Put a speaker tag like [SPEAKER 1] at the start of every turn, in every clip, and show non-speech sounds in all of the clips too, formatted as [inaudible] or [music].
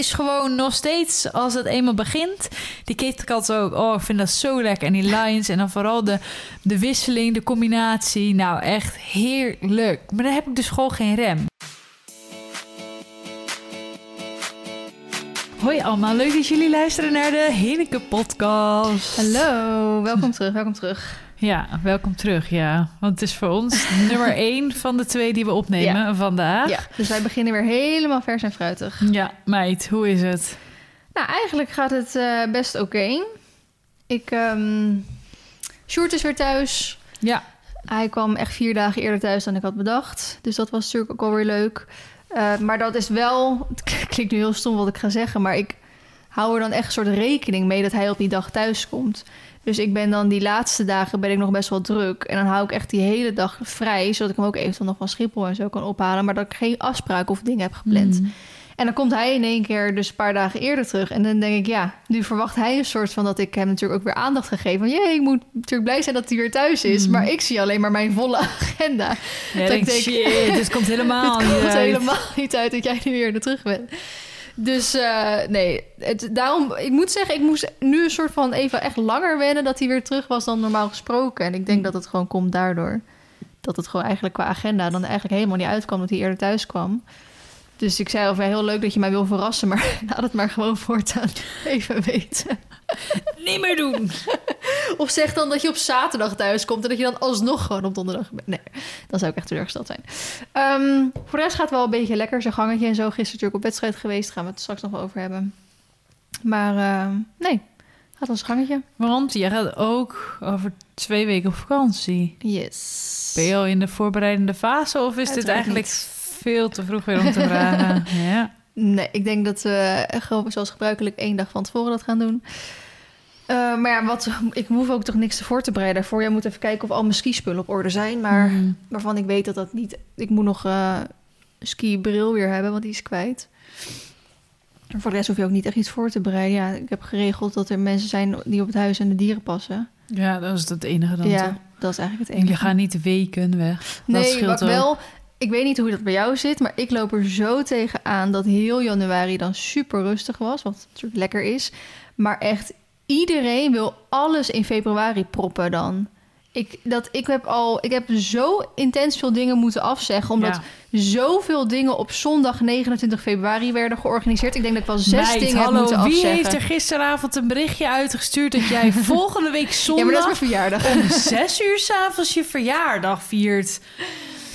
[SPEAKER 1] is gewoon nog steeds, als het eenmaal begint... Die KitKat ook, oh, ik vind dat zo lekker. En die lines en dan vooral de, de wisseling, de combinatie. Nou, echt heerlijk. Maar dan heb ik dus gewoon geen rem. Hoi allemaal, leuk dat jullie luisteren naar de Hineke podcast.
[SPEAKER 2] Hallo, welkom terug, welkom terug.
[SPEAKER 1] Ja, welkom terug, ja. Want het is voor ons [laughs] nummer één van de twee die we opnemen vandaag.
[SPEAKER 2] Ja, dus wij beginnen weer helemaal vers en fruitig.
[SPEAKER 1] Ja, meid, hoe is het?
[SPEAKER 2] Nou, eigenlijk gaat het eh, best oké. Ik, ehm Sjoerd is weer thuis.
[SPEAKER 1] Ja,
[SPEAKER 2] Hij kwam echt vier dagen eerder thuis dan ik had bedacht. Dus dat was natuurlijk ook wel weer leuk. Eh, maar dat is wel... [laughs] Het klinkt nu heel stom wat ik ga zeggen... maar ik hou er dan echt een soort rekening mee... dat hij op die dag thuis komt. Dus ik ben dan die laatste dagen ben ik nog best wel druk. En dan hou ik echt die hele dag vrij... zodat ik hem ook eventueel nog van Schiphol en zo kan ophalen... maar dat ik geen afspraken of dingen heb gepland.
[SPEAKER 1] Mm.
[SPEAKER 2] En dan komt hij in één keer dus een paar dagen eerder terug. En dan denk ik, ja, nu verwacht hij een soort van dat ik hem natuurlijk ook weer aandacht gegeven. Van, jee, ik moet natuurlijk blij zijn dat hij weer thuis is.
[SPEAKER 1] Mm.
[SPEAKER 2] Maar ik zie alleen maar mijn volle agenda.
[SPEAKER 1] Ja,
[SPEAKER 2] Dat
[SPEAKER 1] denk,
[SPEAKER 2] ik denk,
[SPEAKER 1] shit, dit komt helemaal [laughs] niet uit.
[SPEAKER 2] helemaal niet uit dat jij nu weer er terug bent. Dus eh, nee, het, daarom, ik moet zeggen, ik moest nu een soort van even echt langer wennen dat hij weer terug was dan normaal gesproken. En ik denk dat het gewoon komt daardoor. Dat het gewoon eigenlijk qua agenda dan eigenlijk helemaal niet uitkwam dat hij eerder thuis kwam. Dus ik zei al heel leuk dat je mij wil verrassen, maar [laughs] laat het maar gewoon voortaan [laughs] even weten.
[SPEAKER 1] Niet meer doen.
[SPEAKER 2] Of zeg dan dat je op zaterdag thuis komt en dat je dan alsnog gewoon op donderdag bent. Nee, dan zou ik echt teleurgesteld zijn. Ehm, voor de rest gaat het wel een beetje lekker. Zijn gangetje en zo. Gisteren natuurlijk op wedstrijd geweest. Daar gaan we het straks nog wel over hebben. Maar ehm, nee, gaat als gangetje.
[SPEAKER 1] Want jij gaat ook over twee weken op vakantie.
[SPEAKER 2] Yes.
[SPEAKER 1] Ben je al in de voorbereidende fase of is dit eigenlijk
[SPEAKER 2] niet.
[SPEAKER 1] veel te vroeg weer om te vragen? [laughs] ja.
[SPEAKER 2] Nee, ik denk dat we gewoon zoals gebruikelijk één dag van tevoren dat gaan doen. Eh, maar ja, wat, ik hoef ook toch niks te voor te bereiden. Voor jij moet even kijken of al mijn skispullen op orde zijn. Maar
[SPEAKER 1] Mm.
[SPEAKER 2] waarvan ik weet dat dat niet... Ik moet nog eh ski-bril weer hebben, want die is kwijt. En voor de rest hoef je ook niet echt iets voor te bereiden. Ja, ik heb geregeld dat er mensen zijn die op het huis en de dieren passen.
[SPEAKER 1] Ja, dat is het enige dan
[SPEAKER 2] ja,
[SPEAKER 1] toch?
[SPEAKER 2] dat is eigenlijk het
[SPEAKER 1] En
[SPEAKER 2] enige.
[SPEAKER 1] je gaat niet weken weg. dat
[SPEAKER 2] Nee, wat wel... Ik weet niet hoe dat bij jou zit, maar ik loop er zo tegenaan dat heel januari dan super rustig was, wat natuurlijk lekker is. Maar echt iedereen wil alles in februari proppen dan. Ik, dat, ik, heb al, ik heb zo intens veel dingen moeten afzeggen, omdat
[SPEAKER 1] Ja.
[SPEAKER 2] zoveel dingen op zondag 29 februari werden georganiseerd. Ik denk dat ik wel zes
[SPEAKER 1] Meid,
[SPEAKER 2] dingen heb
[SPEAKER 1] hallo,
[SPEAKER 2] moeten
[SPEAKER 1] wie
[SPEAKER 2] afzeggen.
[SPEAKER 1] heeft er gisteravond een berichtje uitgestuurd dat jij [laughs] volgende week
[SPEAKER 2] Ja, maar dat is
[SPEAKER 1] zondag
[SPEAKER 2] mijn verjaardag.
[SPEAKER 1] om zes uur s'avonds je verjaardag viert?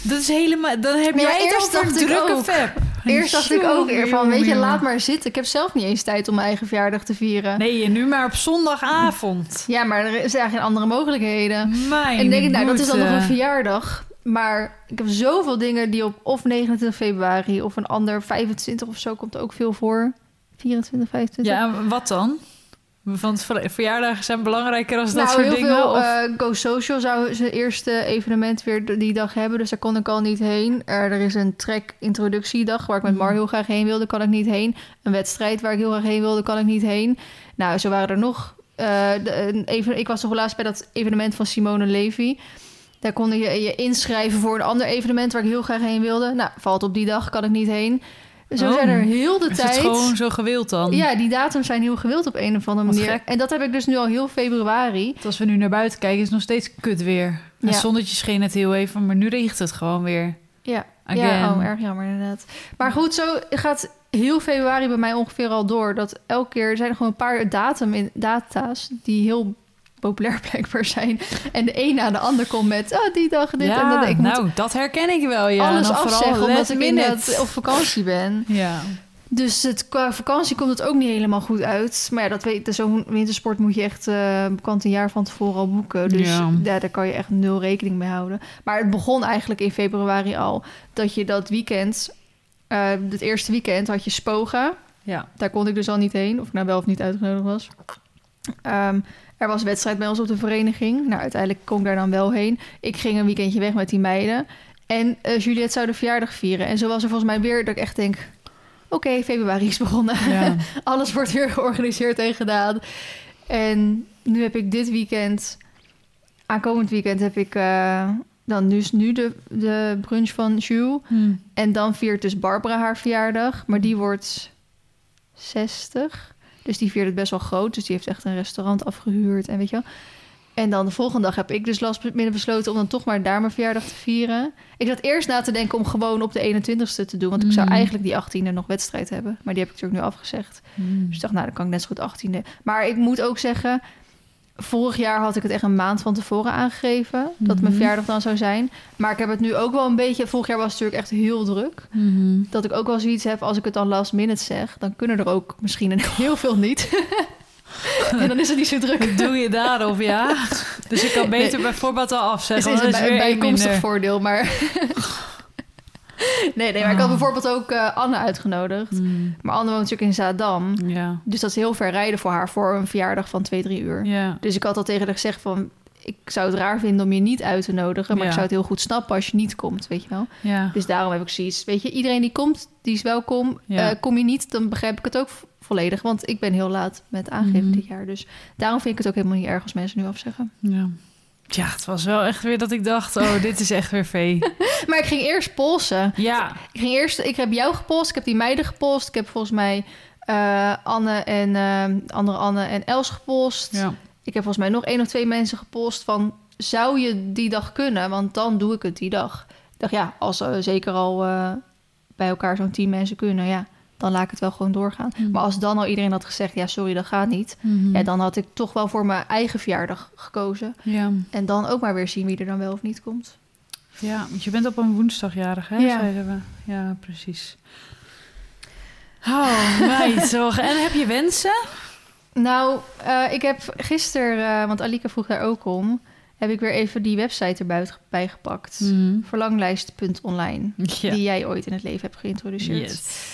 [SPEAKER 1] Dat is helemaal... Dan heb
[SPEAKER 2] Nee,
[SPEAKER 1] jij het over
[SPEAKER 2] ik
[SPEAKER 1] drukke feb.
[SPEAKER 2] Eerst dacht ik ook
[SPEAKER 1] Jongen,
[SPEAKER 2] eer van, weet je, laat maar zitten. Ik heb zelf niet eens tijd om mijn eigen verjaardag te vieren.
[SPEAKER 1] Nee, en nu maar op zondagavond.
[SPEAKER 2] Ja, maar er zijn geen andere mogelijkheden.
[SPEAKER 1] Mijn
[SPEAKER 2] en denk ik, nou, dat is dan nog een verjaardag. Maar ik heb zoveel dingen die op of 29 februari of een ander 25 of zo komt ook veel voor. 24, 25.
[SPEAKER 1] Ja, wat dan? Want ver- verjaardagen zijn belangrijker als dat
[SPEAKER 2] nou,
[SPEAKER 1] soort
[SPEAKER 2] heel
[SPEAKER 1] dingen?
[SPEAKER 2] veel.
[SPEAKER 1] of...
[SPEAKER 2] eh, Go Social zou zijn eerste evenement weer die dag hebben. Dus daar kon ik al niet heen. Er, er is een track introductiedag waar ik met
[SPEAKER 1] Mhm.
[SPEAKER 2] Mar heel graag heen wilde. Kan ik niet heen. Een wedstrijd waar ik heel graag heen wilde. Kan ik niet heen. Nou, zo waren er nog. eh, de, even, ik was toch laatst bij dat evenement van Simone Levy. Daar kon je je inschrijven voor een ander evenement waar ik heel graag heen wilde. Nou, valt op die dag, kan ik niet heen. Zo
[SPEAKER 1] Oh.
[SPEAKER 2] zijn er heel de
[SPEAKER 1] is
[SPEAKER 2] tijd.
[SPEAKER 1] het gewoon zo gewild dan?
[SPEAKER 2] Ja, die datums zijn heel gewild op een of andere
[SPEAKER 1] Wat
[SPEAKER 2] manier.
[SPEAKER 1] gek.
[SPEAKER 2] En dat heb ik dus nu al heel februari.
[SPEAKER 1] Want Als we nu naar buiten kijken, is het nog steeds kut weer.
[SPEAKER 2] Ja.
[SPEAKER 1] Het zonnetje scheen het heel even, maar nu regent het gewoon weer.
[SPEAKER 2] Ja,
[SPEAKER 1] Again.
[SPEAKER 2] ja oh, erg jammer inderdaad. Maar goed, zo gaat heel februari bij mij ongeveer al door. Dat elke keer er zijn er gewoon een paar datum in, data's die heel populair [laughs] blijkbaar zijn. En de een na de ander komt met, oh, die dag, dit
[SPEAKER 1] ja,
[SPEAKER 2] en dat. Ik
[SPEAKER 1] nou, dat herken ik wel. Ja.
[SPEAKER 2] alles afzeggen omdat ik
[SPEAKER 1] minute.
[SPEAKER 2] inderdaad op vakantie ben. [laughs]
[SPEAKER 1] Ja.
[SPEAKER 2] Dus het, qua vakantie komt het ook niet helemaal goed uit. Maar ja, dat weet, zo'n wintersport moet je echt eh bekend een jaar van tevoren al boeken. Dus
[SPEAKER 1] Ja.
[SPEAKER 2] ja. daar kan je echt nul rekening mee houden. Maar het begon eigenlijk in februari al. Dat je dat weekend, eh het eerste weekend had je Spoga.
[SPEAKER 1] ja.
[SPEAKER 2] Daar kon ik dus al niet heen. Of ik nou wel of niet uitgenodigd was. Ehm, er was wedstrijd bij ons op de vereniging. Nou, uiteindelijk kon ik daar dan wel heen. Ik ging een weekendje weg met die meiden. En eh Juliette zou de verjaardag vieren. En zo was er volgens mij weer dat ik echt denk... Oké, februari is begonnen.
[SPEAKER 1] Ja. [laughs]
[SPEAKER 2] Alles wordt weer georganiseerd en gedaan. En nu heb ik dit weekend... Aankomend weekend heb ik eh, dan dus nu de, de brunch van Jules.
[SPEAKER 1] Hm.
[SPEAKER 2] En dan viert dus Barbara haar verjaardag. Maar die wordt 60. Dus die viert het best wel groot. Dus die heeft echt een restaurant afgehuurd en weet je wel. En dan de volgende dag heb ik dus last midden besloten om dan toch maar daar mijn verjaardag te vieren. Ik zat eerst na te denken om gewoon op de 21ste te doen. Want ik zou
[SPEAKER 1] Mm.
[SPEAKER 2] eigenlijk die 18e nog wedstrijd hebben. Maar die heb ik natuurlijk nu afgezegd.
[SPEAKER 1] Hmm.
[SPEAKER 2] Dus ik dacht, nou, dan kan ik net zo goed 18e. Maar ik moet ook zeggen, vorig jaar had ik het echt een maand van tevoren aangegeven. Dat mijn
[SPEAKER 1] Mhm.
[SPEAKER 2] verjaardag dan zou zijn. Maar ik heb het nu ook wel een beetje... Vorig jaar was het natuurlijk echt heel druk.
[SPEAKER 1] Mhm.
[SPEAKER 2] Dat ik ook wel zoiets heb, als ik het dan last minute zeg... dan kunnen er ook misschien een [laughs] heel veel niet. [laughs] en dan is het niet zo druk.
[SPEAKER 1] Doe je daarop, ja? [laughs] Dus ik kan beter bijvoorbeeld al
[SPEAKER 2] Het
[SPEAKER 1] afzeggen.
[SPEAKER 2] is een
[SPEAKER 1] dat
[SPEAKER 2] bij-
[SPEAKER 1] weer één
[SPEAKER 2] bijkomstig
[SPEAKER 1] minder.
[SPEAKER 2] voordeel, maar... [laughs] nee, nee, maar ik had
[SPEAKER 1] Oh.
[SPEAKER 2] bijvoorbeeld ook eh, Anne uitgenodigd.
[SPEAKER 1] Hmm.
[SPEAKER 2] Maar Anne woont natuurlijk in Zaandam.
[SPEAKER 1] Ja.
[SPEAKER 2] Dus dat is heel ver rijden voor haar... voor een verjaardag van twee, drie uur.
[SPEAKER 1] Ja.
[SPEAKER 2] Dus ik had al tegen haar gezegd van... ik zou het raar vinden om je niet uit te nodigen... maar
[SPEAKER 1] Ja.
[SPEAKER 2] ik zou het heel goed snappen als je niet komt, weet je wel.
[SPEAKER 1] Ja.
[SPEAKER 2] Dus daarom heb ik zoiets... weet je, iedereen die komt, die is welkom. Eh, kom je niet, dan begrijp ik het ook vo- volledig... want ik ben heel laat met aangeven
[SPEAKER 1] Mhm.
[SPEAKER 2] dit jaar. Dus daarom vind ik het ook helemaal niet erg als mensen nu afzeggen.
[SPEAKER 1] Ja. Ja, het was wel echt weer dat ik dacht, oh, [laughs] dit is echt weer vee.
[SPEAKER 2] Maar ik ging eerst polsen.
[SPEAKER 1] Ja.
[SPEAKER 2] Ik ging eerst... Ik heb jou gepost, ik heb die meiden gepost... ik heb volgens mij eh, Anne en... eh, andere Anne en Els gepost...
[SPEAKER 1] Ja.
[SPEAKER 2] Ik heb volgens mij nog één of twee mensen gepost van... zou je die dag kunnen? Want dan doe ik het die dag. Ik dacht, ja, als er zeker al eh, bij elkaar zo'n tien mensen kunnen... ja, dan laat ik het wel gewoon doorgaan.
[SPEAKER 1] Mm.
[SPEAKER 2] Maar als dan al iedereen had gezegd... ja, sorry, dat gaat niet...
[SPEAKER 1] Mhm.
[SPEAKER 2] ja, dan had ik toch wel voor mijn eigen verjaardag gekozen.
[SPEAKER 1] Ja.
[SPEAKER 2] En dan ook maar weer zien wie er dan wel of niet komt.
[SPEAKER 1] ja, want je bent op een woensdagjarig, hè?
[SPEAKER 2] Ja.
[SPEAKER 1] Zeiden we. Ja, precies. Oh, meid. [laughs] Zorg. En heb je wensen?
[SPEAKER 2] Nou, eh, ik heb gisteren... eh, want Alika vroeg daar ook om... heb ik weer even die website erbij bij gepakt.
[SPEAKER 1] Mhm.
[SPEAKER 2] Verlanglijst.online.
[SPEAKER 1] Ja.
[SPEAKER 2] Die jij ooit in het leven hebt geïntroduceerd.
[SPEAKER 1] Yes.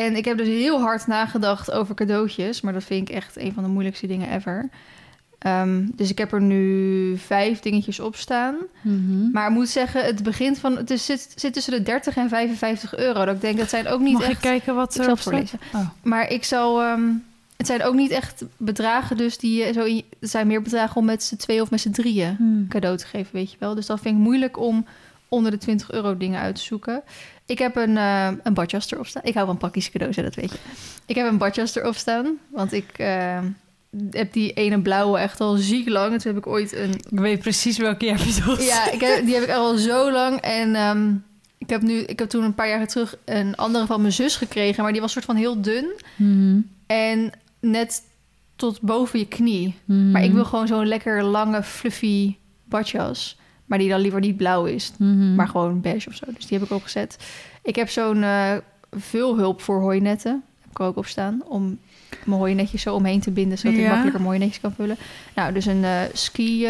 [SPEAKER 2] En ik heb dus heel hard nagedacht over cadeautjes. Maar dat vind ik echt een van de moeilijkste dingen ever. Ehm, dus ik heb er nu vijf dingetjes op staan.
[SPEAKER 1] Mhm.
[SPEAKER 2] Maar ik moet zeggen, het begint van... Het is, zit, zit tussen de 30 en 55 euro. Dat ik denk, dat zijn ook niet
[SPEAKER 1] Mag
[SPEAKER 2] echt...
[SPEAKER 1] ik kijken wat er
[SPEAKER 2] zal voorlezen.
[SPEAKER 1] Oh.
[SPEAKER 2] Maar ik zou... ehm, het zijn ook niet echt bedragen dus die zo... Het zijn meer bedragen om met z'n twee of met z'n drieën
[SPEAKER 1] Hmm.
[SPEAKER 2] cadeau te geven, weet je wel. Dus dat vind ik moeilijk om onder de 20 euro dingen uit te zoeken. Ik heb een, eh een badjas erop staan. Ik hou van praktische cadeaus, hè, dat weet je. Ik heb een badjas erop staan, want ik eh, heb die ene blauwe echt al ziek lang. En toen heb ik ooit een...
[SPEAKER 1] Ik weet precies welke jij bedoelt.
[SPEAKER 2] Ja, ik heb, die heb ik al zo lang. En ehm, ik, heb nu, ik heb toen een paar jaar terug een andere van mijn zus gekregen. Maar die was soort van heel dun.
[SPEAKER 1] Mhm.
[SPEAKER 2] En net tot boven je knie.
[SPEAKER 1] Mhm.
[SPEAKER 2] Maar ik wil gewoon zo'n lekker lange, fluffy badjas. Maar die dan liever niet blauw is.
[SPEAKER 1] Mhm.
[SPEAKER 2] Maar gewoon beige of zo. Dus die heb ik opgezet. Ik heb zo'n eh vulhulp voor hooinetten. Heb ik er ook op staan. Om mijn hooinetjes zo omheen te binden. Zodat ik
[SPEAKER 1] Ja.
[SPEAKER 2] makkelijker mooie netjes kan vullen. Nou, dus een eh ski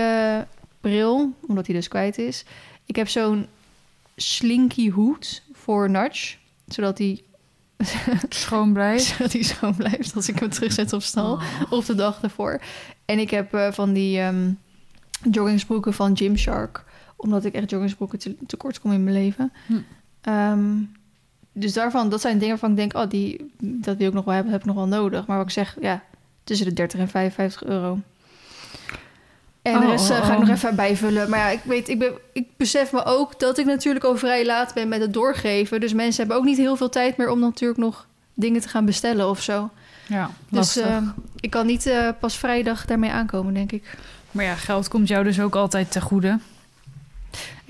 [SPEAKER 2] bril. Omdat die dus kwijt is. Ik heb zo'n slinky hoed voor Nudge. Zodat die, [laughs]
[SPEAKER 1] Schoon blijft.
[SPEAKER 2] zodat die schoon blijft als ik hem terugzet op stal.
[SPEAKER 1] Oh.
[SPEAKER 2] Of de dag ervoor. En ik heb eh, van die ehm joggingsbroeken van Gymshark. Omdat ik echt joggingsbroeken te, tekort kom in mijn leven.
[SPEAKER 1] Hm.
[SPEAKER 2] Ehm, dus daarvan, dat zijn dingen waarvan ik denk... oh, die, dat wil ik nog wel hebben, heb ik nog wel nodig. Maar wat ik zeg, ja, tussen de 30 en 55 euro. En de
[SPEAKER 1] Oh,
[SPEAKER 2] rest eh,
[SPEAKER 1] oh,
[SPEAKER 2] ga ik
[SPEAKER 1] oh.
[SPEAKER 2] nog even bijvullen. Maar ja, ik, weet, ik, ben, ik besef me ook dat ik natuurlijk al vrij laat ben met het doorgeven. Dus mensen hebben ook niet heel veel tijd meer... om natuurlijk nog dingen te gaan bestellen of zo.
[SPEAKER 1] Ja,
[SPEAKER 2] Dus
[SPEAKER 1] lastig.
[SPEAKER 2] eh, ik kan niet eh, pas vrijdag daarmee aankomen, denk ik.
[SPEAKER 1] maar ja, geld komt jou dus ook altijd ten goede.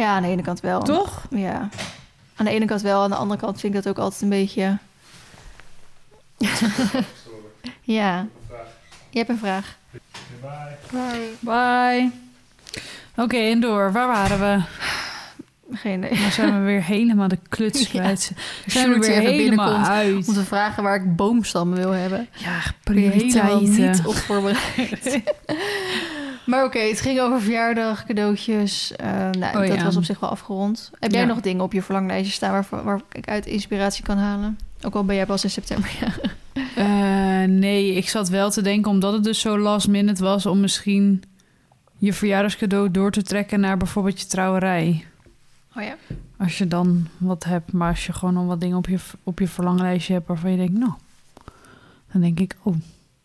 [SPEAKER 2] Ja, aan de ene kant wel.
[SPEAKER 1] Toch?
[SPEAKER 2] Ja. Aan de ene kant wel, aan de andere kant vind ik dat ook altijd een beetje... [laughs] ja. Je hebt een vraag.
[SPEAKER 1] Bye. Oké, en door. Waar waren we?
[SPEAKER 2] Geen idee.
[SPEAKER 1] Dan zijn we [laughs] weer helemaal de kluts
[SPEAKER 2] Ja.
[SPEAKER 1] kwijt. Zijn we weer helemaal
[SPEAKER 2] binnenkomt
[SPEAKER 1] uit.
[SPEAKER 2] Om te vragen waar ik boomstammen wil hebben.
[SPEAKER 1] Ja, prioriteiten.
[SPEAKER 2] niet op voorbereid. [laughs] maar oké, het ging over verjaardag, cadeautjes. Eh, nou,
[SPEAKER 1] Oh,
[SPEAKER 2] dat
[SPEAKER 1] ja.
[SPEAKER 2] was op zich wel afgerond. Heb jij
[SPEAKER 1] Ja.
[SPEAKER 2] nog dingen op je verlanglijstje staan waar, waar ik uit inspiratie kan halen? Ook al ben jij pas in september.
[SPEAKER 1] Eh, nee, ik zat wel te denken, omdat het dus zo last minute was... om misschien je verjaardagscadeau door te trekken naar bijvoorbeeld je trouwerij.
[SPEAKER 2] Oh ja.
[SPEAKER 1] Als je dan wat hebt, maar als je gewoon al wat dingen op je, op je verlanglijstje hebt... waarvan je denkt, nou, dan denk ik, oh,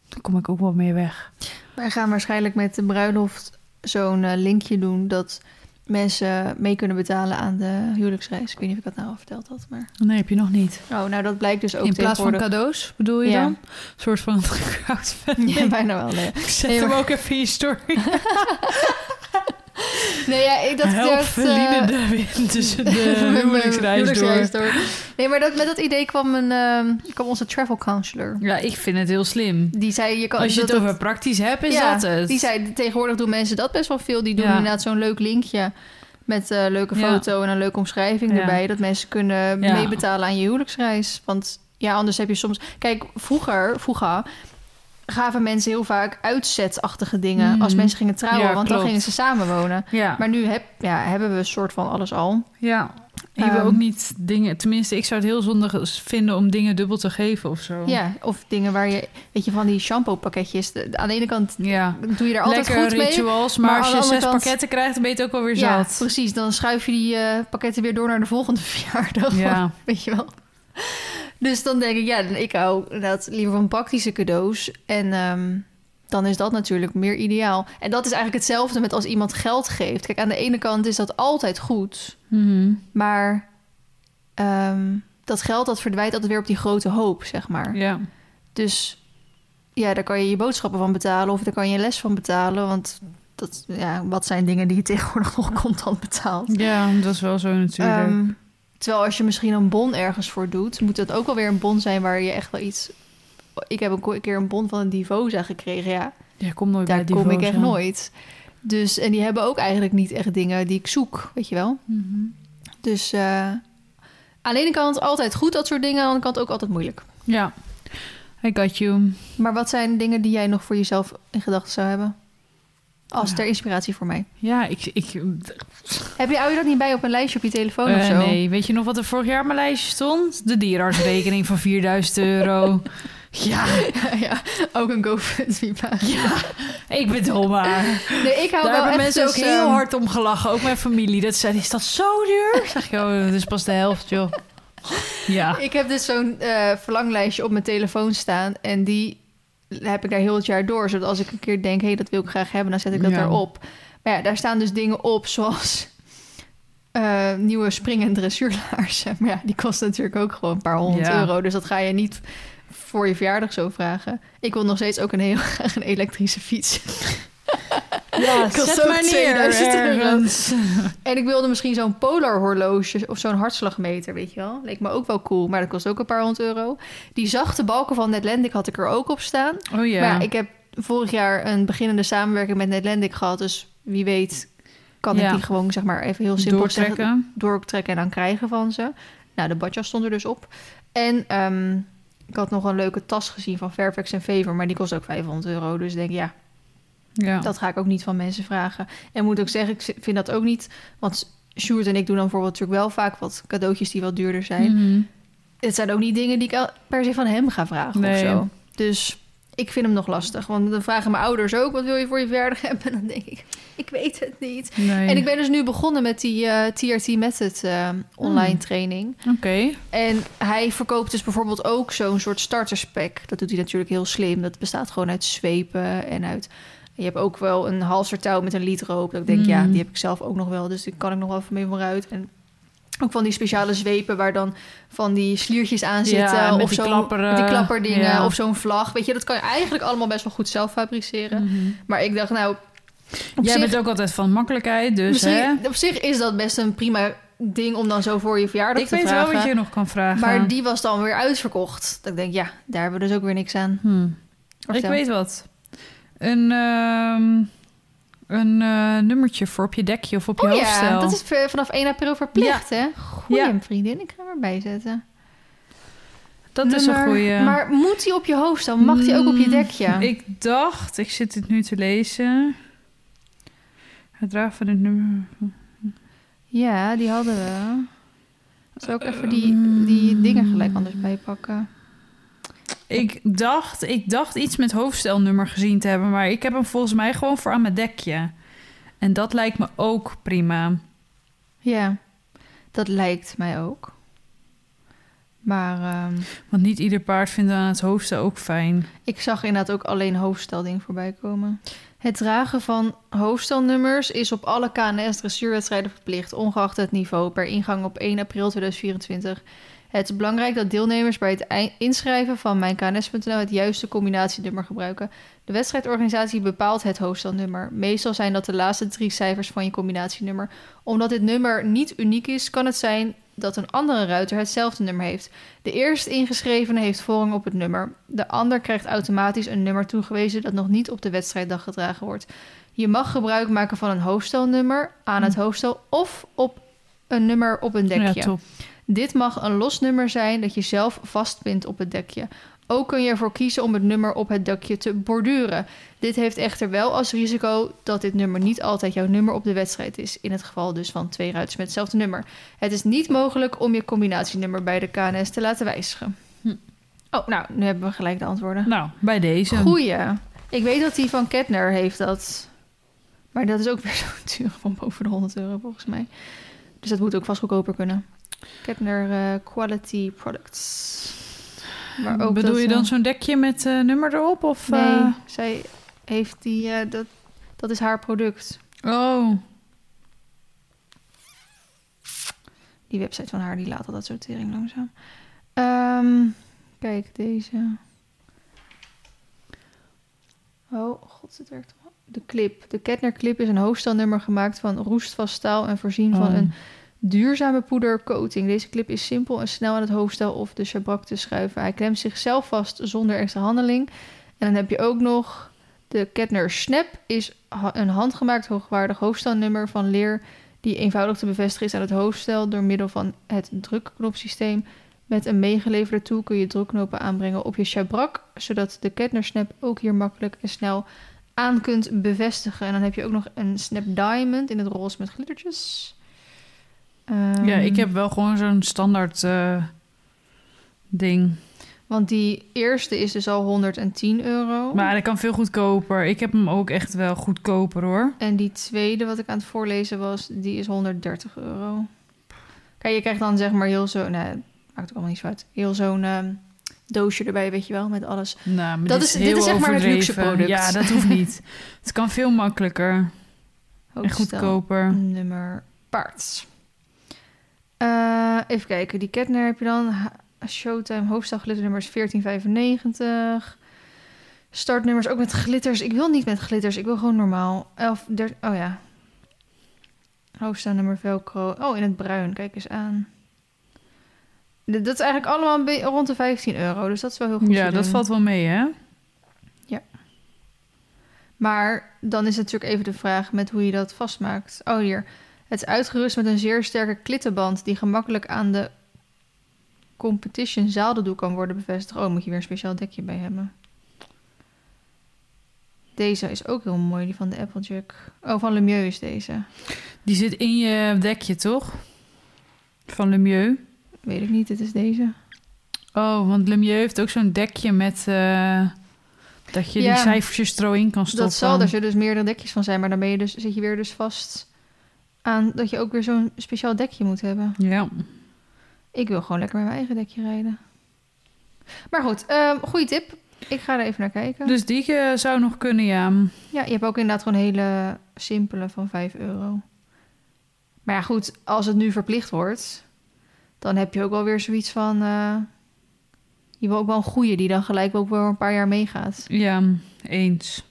[SPEAKER 1] dan kom ik ook wel mee weg.
[SPEAKER 2] Wij gaan waarschijnlijk met de bruiloft zo'n eh, linkje doen dat mensen mee kunnen betalen aan de huwelijksreis. Ik weet niet of ik dat nou al verteld had, maar...
[SPEAKER 1] Nee, heb je nog niet.
[SPEAKER 2] Oh, nou, dat blijkt dus ook
[SPEAKER 1] In plaats van cadeaus, bedoel je
[SPEAKER 2] Ja.
[SPEAKER 1] dan? Een soort van [laughs] crowdfunding.
[SPEAKER 2] Ja, bijna wel, nee.
[SPEAKER 1] Ik zet
[SPEAKER 2] Nee,
[SPEAKER 1] hem ook even in je story. [laughs] [laughs]
[SPEAKER 2] Nee, ja, ik, dat...
[SPEAKER 1] Help
[SPEAKER 2] eh,
[SPEAKER 1] de wind tussen [laughs] de
[SPEAKER 2] mijn
[SPEAKER 1] huwelijksreis door.
[SPEAKER 2] Nee, maar dat, met dat idee kwam, een, ehm, kwam onze travel counselor.
[SPEAKER 1] Ja, ik vind het heel slim.
[SPEAKER 2] Die zei, je kan...
[SPEAKER 1] Als je
[SPEAKER 2] dat
[SPEAKER 1] het over praktisch hebt, is
[SPEAKER 2] ja,
[SPEAKER 1] dat het.
[SPEAKER 2] Die zei, tegenwoordig doen mensen dat best wel veel. Die doen
[SPEAKER 1] Ja.
[SPEAKER 2] inderdaad zo'n leuk linkje met een leuke
[SPEAKER 1] Ja.
[SPEAKER 2] foto en een leuke omschrijving
[SPEAKER 1] Ja.
[SPEAKER 2] erbij. Dat mensen kunnen
[SPEAKER 1] Ja.
[SPEAKER 2] meebetalen aan je huwelijksreis. Want ja, anders heb je soms... Kijk, vroeger, vroeger gaven mensen heel vaak uitzetachtige dingen...
[SPEAKER 1] Mhm.
[SPEAKER 2] als mensen gingen trouwen,
[SPEAKER 1] Ja,
[SPEAKER 2] want dan gingen ze samenwonen.
[SPEAKER 1] Ja,
[SPEAKER 2] Maar nu heb, ja, hebben we een soort van alles al.
[SPEAKER 1] ja. Je wil
[SPEAKER 2] Ehm.
[SPEAKER 1] ook niet dingen... Tenminste, ik zou het heel zondig vinden om dingen dubbel te geven of zo.
[SPEAKER 2] Ja, of dingen waar je... Weet je, van die shampoo pakketjes. Aan de ene kant
[SPEAKER 1] Ja.
[SPEAKER 2] doe je er altijd
[SPEAKER 1] Lekker
[SPEAKER 2] goed mee.
[SPEAKER 1] rituals, maar,
[SPEAKER 2] maar
[SPEAKER 1] als je zes
[SPEAKER 2] kant-
[SPEAKER 1] pakketten krijgt, dan ben je het ook alweer
[SPEAKER 2] Ja,
[SPEAKER 1] zat.
[SPEAKER 2] precies. Dan schuif je die eh, pakketten weer door naar de volgende [laughs] verjaardag.
[SPEAKER 1] Ja.
[SPEAKER 2] Weet je wel. Dus dan denk ik, ja, ik hou inderdaad liever van praktische cadeaus. En ehm, dan is dat natuurlijk meer ideaal. En dat is eigenlijk hetzelfde met als iemand geld geeft. Kijk, aan de ene kant is dat altijd goed.
[SPEAKER 1] Mhm.
[SPEAKER 2] Maar ehm, dat geld, dat verdwijnt altijd weer op die grote hoop, zeg maar.
[SPEAKER 1] Ja.
[SPEAKER 2] Dus ja, daar kan je je boodschappen van betalen of daar kan je een les van betalen. Want dat, ja, wat zijn dingen die je tegenwoordig nog [laughs] contant betaalt?
[SPEAKER 1] ja, dat is wel zo natuurlijk.
[SPEAKER 2] Ehm, terwijl als je misschien een bon ergens voor doet, moet het ook wel weer een bon zijn waar je echt wel iets. Ik heb een keer een bon van een Divosa gekregen, ja.
[SPEAKER 1] ja, kom nooit
[SPEAKER 2] Daar
[SPEAKER 1] bij
[SPEAKER 2] kom ik echt nooit. Dus, en die hebben ook eigenlijk niet echt dingen die ik zoek, weet je wel.
[SPEAKER 1] Mhm.
[SPEAKER 2] Dus eh, aan de ene kant altijd goed, dat soort dingen. Aan de andere kant ook altijd moeilijk.
[SPEAKER 1] Ja, I got you.
[SPEAKER 2] Maar wat zijn dingen die jij nog voor jezelf in gedachten zou hebben? Als
[SPEAKER 1] Ja.
[SPEAKER 2] ter inspiratie voor mij.
[SPEAKER 1] Ja, ik... ik
[SPEAKER 2] Heb je, hou je dat niet bij op een lijstje op je telefoon of
[SPEAKER 1] eh,
[SPEAKER 2] zo?
[SPEAKER 1] nee, weet je nog wat er vorig jaar op mijn lijstje stond? De dierartsrekening van 4000 euro. [laughs] Ja,
[SPEAKER 2] ja, ook een GoFundMe-pagina.
[SPEAKER 1] ja, ik bedoel maar.
[SPEAKER 2] Nee, ik hou
[SPEAKER 1] Daar
[SPEAKER 2] wel
[SPEAKER 1] hebben mensen ook heel
[SPEAKER 2] ehm,
[SPEAKER 1] hard om gelachen. Ook mijn familie. Dat zei, is dat zo duur? Zeg je, oh, dat is pas de helft, joh. Ja.
[SPEAKER 2] Ik heb dus zo'n eh, verlanglijstje op mijn telefoon staan. En die heb ik daar heel het jaar door. Zodat als ik een keer denk, hé, hey, dat wil ik graag hebben, dan zet ik dat
[SPEAKER 1] Ja.
[SPEAKER 2] daarop. Maar ja, daar staan dus dingen op zoals eh, nieuwe spring- en dressuurlaarzen. Maar ja, die kosten natuurlijk ook gewoon een paar honderd
[SPEAKER 1] Ja.
[SPEAKER 2] euro. Dus dat ga je niet voor je verjaardag zo vragen. Ik wil nog steeds ook een heel [laughs] graag een elektrische fiets.
[SPEAKER 1] Ja, zet maar neer
[SPEAKER 2] 2000 euro.
[SPEAKER 1] ergens.
[SPEAKER 2] En ik wilde misschien zo'n polar horloge of zo'n hartslagmeter, weet je wel. Leek me ook wel cool, maar dat kost ook een paar honderd euro. Die zachte balken van Netlandic had ik er ook op staan.
[SPEAKER 1] Oh ja.
[SPEAKER 2] Maar ik heb vorig jaar een beginnende samenwerking met Netlandic gehad. Dus wie weet kan
[SPEAKER 1] Ja.
[SPEAKER 2] ik die gewoon zeg maar even heel simpel zeggen,
[SPEAKER 1] Doortrekken.
[SPEAKER 2] doortrekken en dan krijgen van ze. Nou, de badjas stond er dus op. En ehm, ik had nog een leuke tas gezien van Fairfax en Favor, maar die kost ook 500 euro. Dus ik denk, ja,
[SPEAKER 1] Ja.
[SPEAKER 2] dat ga ik ook niet van mensen vragen. En moet ook zeggen, ik vind dat ook niet. Want Sjoerd en ik doen dan bijvoorbeeld natuurlijk wel vaak wat cadeautjes die wat duurder zijn.
[SPEAKER 1] Mhm.
[SPEAKER 2] Het zijn ook niet dingen die ik per se van hem ga vragen
[SPEAKER 1] Nee.
[SPEAKER 2] of zo. Dus ik vind hem nog lastig. Want dan vragen mijn ouders ook, wat wil je voor je verjaardag [laughs] hebben? En dan denk ik, ik weet het niet.
[SPEAKER 1] Nee.
[SPEAKER 2] En ik ben dus nu begonnen met die eh, TRT Method eh, online training.
[SPEAKER 1] Oké.
[SPEAKER 2] En hij verkoopt dus bijvoorbeeld ook zo'n soort starterspec. Dat doet hij natuurlijk heel slim. Dat bestaat gewoon uit zwepen en uit... Je hebt ook wel een halsertouw met een liedroop. Dat ik denk,
[SPEAKER 1] Mm.
[SPEAKER 2] ja, die heb ik zelf ook nog wel. Dus die kan ik nog wel even mee vooruit. En ook van die speciale zwepen waar dan van die sliertjes aan zitten.
[SPEAKER 1] Ja,
[SPEAKER 2] of
[SPEAKER 1] die
[SPEAKER 2] zo, die klapperdingen.
[SPEAKER 1] Ja.
[SPEAKER 2] Of zo'n vlag. Weet je, dat kan je eigenlijk allemaal best wel goed zelf fabriceren.
[SPEAKER 1] Mhm.
[SPEAKER 2] Maar ik dacht, nou...
[SPEAKER 1] Jij
[SPEAKER 2] zich,
[SPEAKER 1] bent ook altijd van makkelijkheid, dus hè?
[SPEAKER 2] op zich is dat best een prima ding om dan zo voor je verjaardag
[SPEAKER 1] Ik
[SPEAKER 2] te
[SPEAKER 1] weet
[SPEAKER 2] vragen.
[SPEAKER 1] wel wat je nog kan vragen.
[SPEAKER 2] Maar die was dan weer uitverkocht. Dat ik denk, ja, daar hebben we dus ook weer niks aan.
[SPEAKER 1] Hmm. Ik weet wat. Een, ehm, een eh, nummertje voor op je dekje of op je
[SPEAKER 2] Oh ja, dat is vanaf 1 april verplicht, hè? Goeie
[SPEAKER 1] Ja.
[SPEAKER 2] vriendin, ik ga hem erbij zetten.
[SPEAKER 1] Dat is een goeie.
[SPEAKER 2] Maar moet die op je hoofdstel? Mag die ook op je
[SPEAKER 1] Mm,
[SPEAKER 2] dekje?
[SPEAKER 1] Ik dacht, ik zit dit nu te lezen. Het dragen van het nummer.
[SPEAKER 2] Ja, die hadden we. Zal ik even die, die dingen gelijk anders bijpakken?
[SPEAKER 1] Ik dacht, ik dacht iets met hoofdstelnummer gezien te hebben, maar ik heb hem volgens mij gewoon voor aan mijn dekje. En dat lijkt me ook prima.
[SPEAKER 2] Ja, dat lijkt mij ook. Maar ehm,
[SPEAKER 1] Want niet ieder paard vindt aan het hoofdstel ook fijn.
[SPEAKER 2] ik zag inderdaad ook alleen hoofdstelding voorbij komen. Het dragen van hoofdstelnummers is op alle KNS dressuurwedstrijden verplicht, ongeacht het niveau, per ingang op 1 april 2024. Het is belangrijk dat deelnemers bij het inschrijven van mijnkns.nl het juiste combinatienummer gebruiken. De wedstrijdorganisatie bepaalt het hoofdstelnummer. Meestal zijn dat de laatste drie cijfers van je combinatienummer. Omdat dit nummer niet uniek is, kan het zijn dat een andere ruiter hetzelfde nummer heeft. De eerst ingeschrevene heeft voorrang op het nummer. De ander krijgt automatisch een nummer toegewezen dat nog niet op de wedstrijddag gedragen wordt. Je mag gebruik maken van een hoofdstelnummer aan het hoofdstel of op een nummer op een dekje.
[SPEAKER 1] Ja.
[SPEAKER 2] Dit mag een los nummer zijn dat je zelf vastpint op het dekje. Ook kun je ervoor kiezen om het nummer op het dekje te borduren. Dit heeft echter wel als risico dat dit nummer niet altijd jouw nummer op de wedstrijd is. In het geval dus van twee ruiters met hetzelfde nummer. Het is niet mogelijk om je combinatienummer bij de KNS te laten wijzigen.
[SPEAKER 1] Hm.
[SPEAKER 2] Oh, nou, nu hebben we gelijk de antwoorden.
[SPEAKER 1] Nou, bij deze.
[SPEAKER 2] Goeie. Ik weet dat die van Ketner heeft dat. Maar dat is ook weer [laughs] zo'n duur van boven de 100 euro volgens mij. Dus dat moet ook vast goedkoper kunnen. Ketner eh, Quality Products. Maar ook
[SPEAKER 1] Bedoel
[SPEAKER 2] dat,
[SPEAKER 1] je dan zo'n dekje met eh, nummer erop? Of,
[SPEAKER 2] Nee,
[SPEAKER 1] eh,
[SPEAKER 2] zij heeft die... dat, dat is haar product.
[SPEAKER 1] Oh,
[SPEAKER 2] Die website van haar, die laat al dat sortering langzaam. Ehm, kijk, deze. Oh, god, het werkt wel. De clip. De Ketner clip is een hoofdstelnummer gemaakt van roestvast staal en voorzien van
[SPEAKER 1] Oh.
[SPEAKER 2] een duurzame poedercoating. Deze clip is simpel en snel aan het hoofdstel of de schabrak te schuiven. Hij klemt zichzelf vast zonder extra handeling. En dan heb je ook nog de Ketner Snap is een handgemaakt hoogwaardig hoofdstelnummer van leer die eenvoudig te bevestigen is aan het hoofdstel door middel van het drukknopsysteem. Met een meegeleverde tool kun je drukknopen aanbrengen op je schabrak, zodat de Ketner Snap ook hier makkelijk en snel aan kunt bevestigen. En dan heb je ook nog een Snap Diamond in het roze met glittertjes. Ehm,
[SPEAKER 1] ja, ik heb wel gewoon zo'n standaard eh, ding.
[SPEAKER 2] Want die eerste is dus al 110 euro.
[SPEAKER 1] Maar dat kan veel goedkoper. Ik heb hem ook echt wel goedkoper hoor.
[SPEAKER 2] En die tweede, wat ik aan het voorlezen was, die is 130 euro. Kijk, je krijgt dan zeg maar heel zo... Nee, maakt ook allemaal niet zo uit. Heel zo'n ehm, doosje erbij, weet je wel, met alles.
[SPEAKER 1] Nou,
[SPEAKER 2] Dat
[SPEAKER 1] dit
[SPEAKER 2] is-
[SPEAKER 1] is,
[SPEAKER 2] dit is zeg maar het luxe product.
[SPEAKER 1] Ja, dat hoeft niet. [laughs] het kan veel makkelijker en goedkoper.
[SPEAKER 2] Nummer paard. Eh, even kijken, die Ketner heb je dan. Showtime hoofdstel glitternummer is 1495. Startnummers ook met glitters. Ik wil niet met glitters, ik wil gewoon normaal. 11, 13, oh ja. Hoofdstelnummer velcro. Oh, in het bruin, kijk eens aan. Dat is eigenlijk allemaal rond de 15 euro, dus dat is wel heel goed.
[SPEAKER 1] Ja, dat valt wel mee hè.
[SPEAKER 2] Maar dan is het natuurlijk even de vraag met hoe je dat vastmaakt. Oh, hier. Het is uitgerust met een zeer sterke klittenband die gemakkelijk aan de competition zaaldoek kan worden bevestigd. Oh, moet je weer een speciaal dekje bij hebben. Deze is ook heel mooi, die van de Applejack. Oh, van Lemieux is deze.
[SPEAKER 1] Die zit in je dekje toch? Van Lemieux.
[SPEAKER 2] Weet ik niet, dit is deze.
[SPEAKER 1] Oh, want Lemieux heeft ook zo'n dekje met... eh, dat je
[SPEAKER 2] Ja.
[SPEAKER 1] die cijfertjes er in kan stoppen.
[SPEAKER 2] Dat zal er dus meerdere dekjes van zijn, maar dan ben je dus, zit je weer dus vast aan dat je ook weer zo'n speciaal dekje moet hebben.
[SPEAKER 1] Ja.
[SPEAKER 2] Ik wil gewoon lekker met mijn eigen dekje rijden. Maar goed, ehm goede tip. Ik ga er even naar kijken.
[SPEAKER 1] Dus die eh, zou nog kunnen, ja.
[SPEAKER 2] Ja, je hebt ook inderdaad gewoon hele simpele van 5 euro. Maar ja, goed, als het nu verplicht wordt, dan heb je ook wel weer zoiets van. eh, je wil ook wel een goede die dan gelijk ook wel een paar jaar meegaat.
[SPEAKER 1] Ja, eens.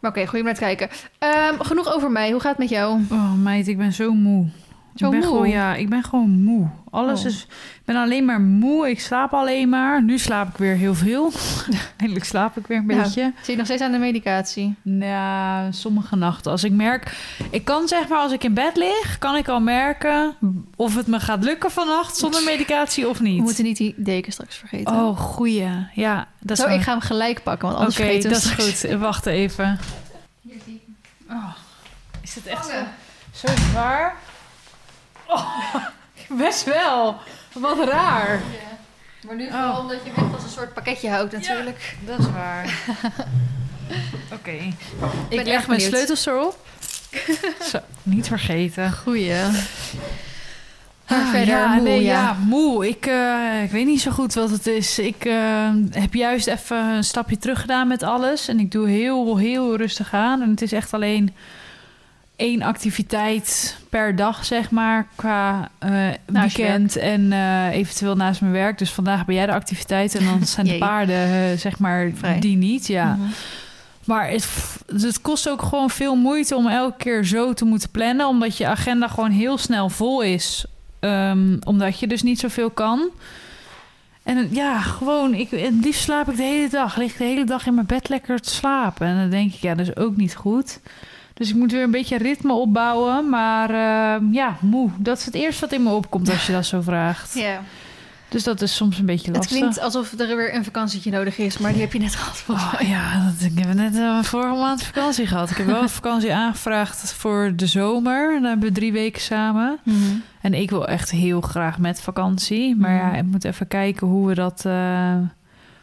[SPEAKER 2] Maar oké, te kijken. Ehm, genoeg over mij. Hoe gaat het met jou?
[SPEAKER 1] Oh meid, ik ben zo moe.
[SPEAKER 2] Zo
[SPEAKER 1] ik ben
[SPEAKER 2] moe?
[SPEAKER 1] Gewoon, ja, ik ben gewoon moe. Alles
[SPEAKER 2] Oh.
[SPEAKER 1] is... Ik ben alleen maar moe. Ik slaap alleen maar. Nu slaap ik weer heel veel. [laughs] Eindelijk slaap ik weer een beetje.
[SPEAKER 2] Zit je nog steeds aan de medicatie?
[SPEAKER 1] Ja, sommige nachten. Als ik merk... Ik kan zeg maar, als ik in bed lig... kan ik al merken of het me gaat lukken vannacht... zonder [laughs] medicatie of
[SPEAKER 2] We
[SPEAKER 1] niet.
[SPEAKER 2] moeten niet die deken straks vergeten.
[SPEAKER 1] Oh, goeie. Ja, dat is
[SPEAKER 2] Zo, ik ga hem gelijk pakken, want
[SPEAKER 1] Oké,
[SPEAKER 2] anders vergeten we
[SPEAKER 1] dat is goed. [laughs] Wacht even. Oh, is het echt zo, zo zwaar? Oh, [laughs] best wel. Wat raar.
[SPEAKER 2] Maar nu
[SPEAKER 1] vooral
[SPEAKER 2] omdat je echt als een soort pakketje houdt natuurlijk.
[SPEAKER 1] Dat is waar. [laughs] Oké. Ik leg mijn sleutels erop. [laughs] Zo, niet vergeten.
[SPEAKER 2] Goeie.
[SPEAKER 1] Ah,
[SPEAKER 2] verder
[SPEAKER 1] ja,
[SPEAKER 2] moe,
[SPEAKER 1] nee,
[SPEAKER 2] ja.
[SPEAKER 1] ja, moe. Ik, eh, ik weet niet zo goed wat het is. Ik eh, heb juist even een stapje terug gedaan met alles. En ik doe heel, heel rustig aan. En het is echt alleen één activiteit per dag, zeg maar. Qua
[SPEAKER 2] je
[SPEAKER 1] weekend en eh, eventueel naast mijn werk. Dus vandaag ben jij de activiteit. En dan zijn de paarden, eh, zeg maar,
[SPEAKER 2] Vrij.
[SPEAKER 1] die niet. Ja.
[SPEAKER 2] Mhm.
[SPEAKER 1] Maar het, het kost ook gewoon veel moeite om elke keer zo te moeten plannen. Omdat je agenda gewoon heel snel vol is. Ehm, omdat je dus niet zoveel kan. En ja, gewoon, ik, het liefst slaap ik de hele dag. Lig ik de hele dag in mijn bed lekker te slapen. En dan denk ik, ja, dat is ook niet goed. Dus ik moet weer een beetje ritme opbouwen. Maar ehm, ja, moe. Dat is het eerste wat in me opkomt als je dat zo vraagt.
[SPEAKER 2] Ja.
[SPEAKER 1] Dus dat is soms een beetje
[SPEAKER 2] Het
[SPEAKER 1] lastig.
[SPEAKER 2] klinkt alsof er weer een vakantietje nodig is, maar die heb je net gehad.
[SPEAKER 1] Oh, ja, dat, ik heb net eh, vorige maand vakantie gehad. Ik heb wel een vakantie aangevraagd voor de zomer. Dan hebben we drie weken samen.
[SPEAKER 2] Mhm.
[SPEAKER 1] En ik wil echt heel graag met vakantie. Maar ja,
[SPEAKER 2] Mhm.
[SPEAKER 1] ik moet even kijken hoe we dat, eh,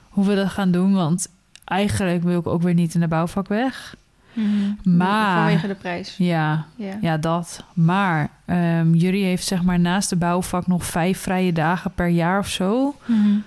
[SPEAKER 1] hoe we dat gaan doen. Want eigenlijk wil ik ook weer niet in de bouwvak weg.
[SPEAKER 2] Mhm.
[SPEAKER 1] Maar-
[SPEAKER 2] Vanwege de prijs.
[SPEAKER 1] Ja,
[SPEAKER 2] Ja.
[SPEAKER 1] ja dat. Maar ehm jullie heeft zeg maar naast de bouwvak nog vijf vrije dagen per jaar of zo.
[SPEAKER 2] Mhm.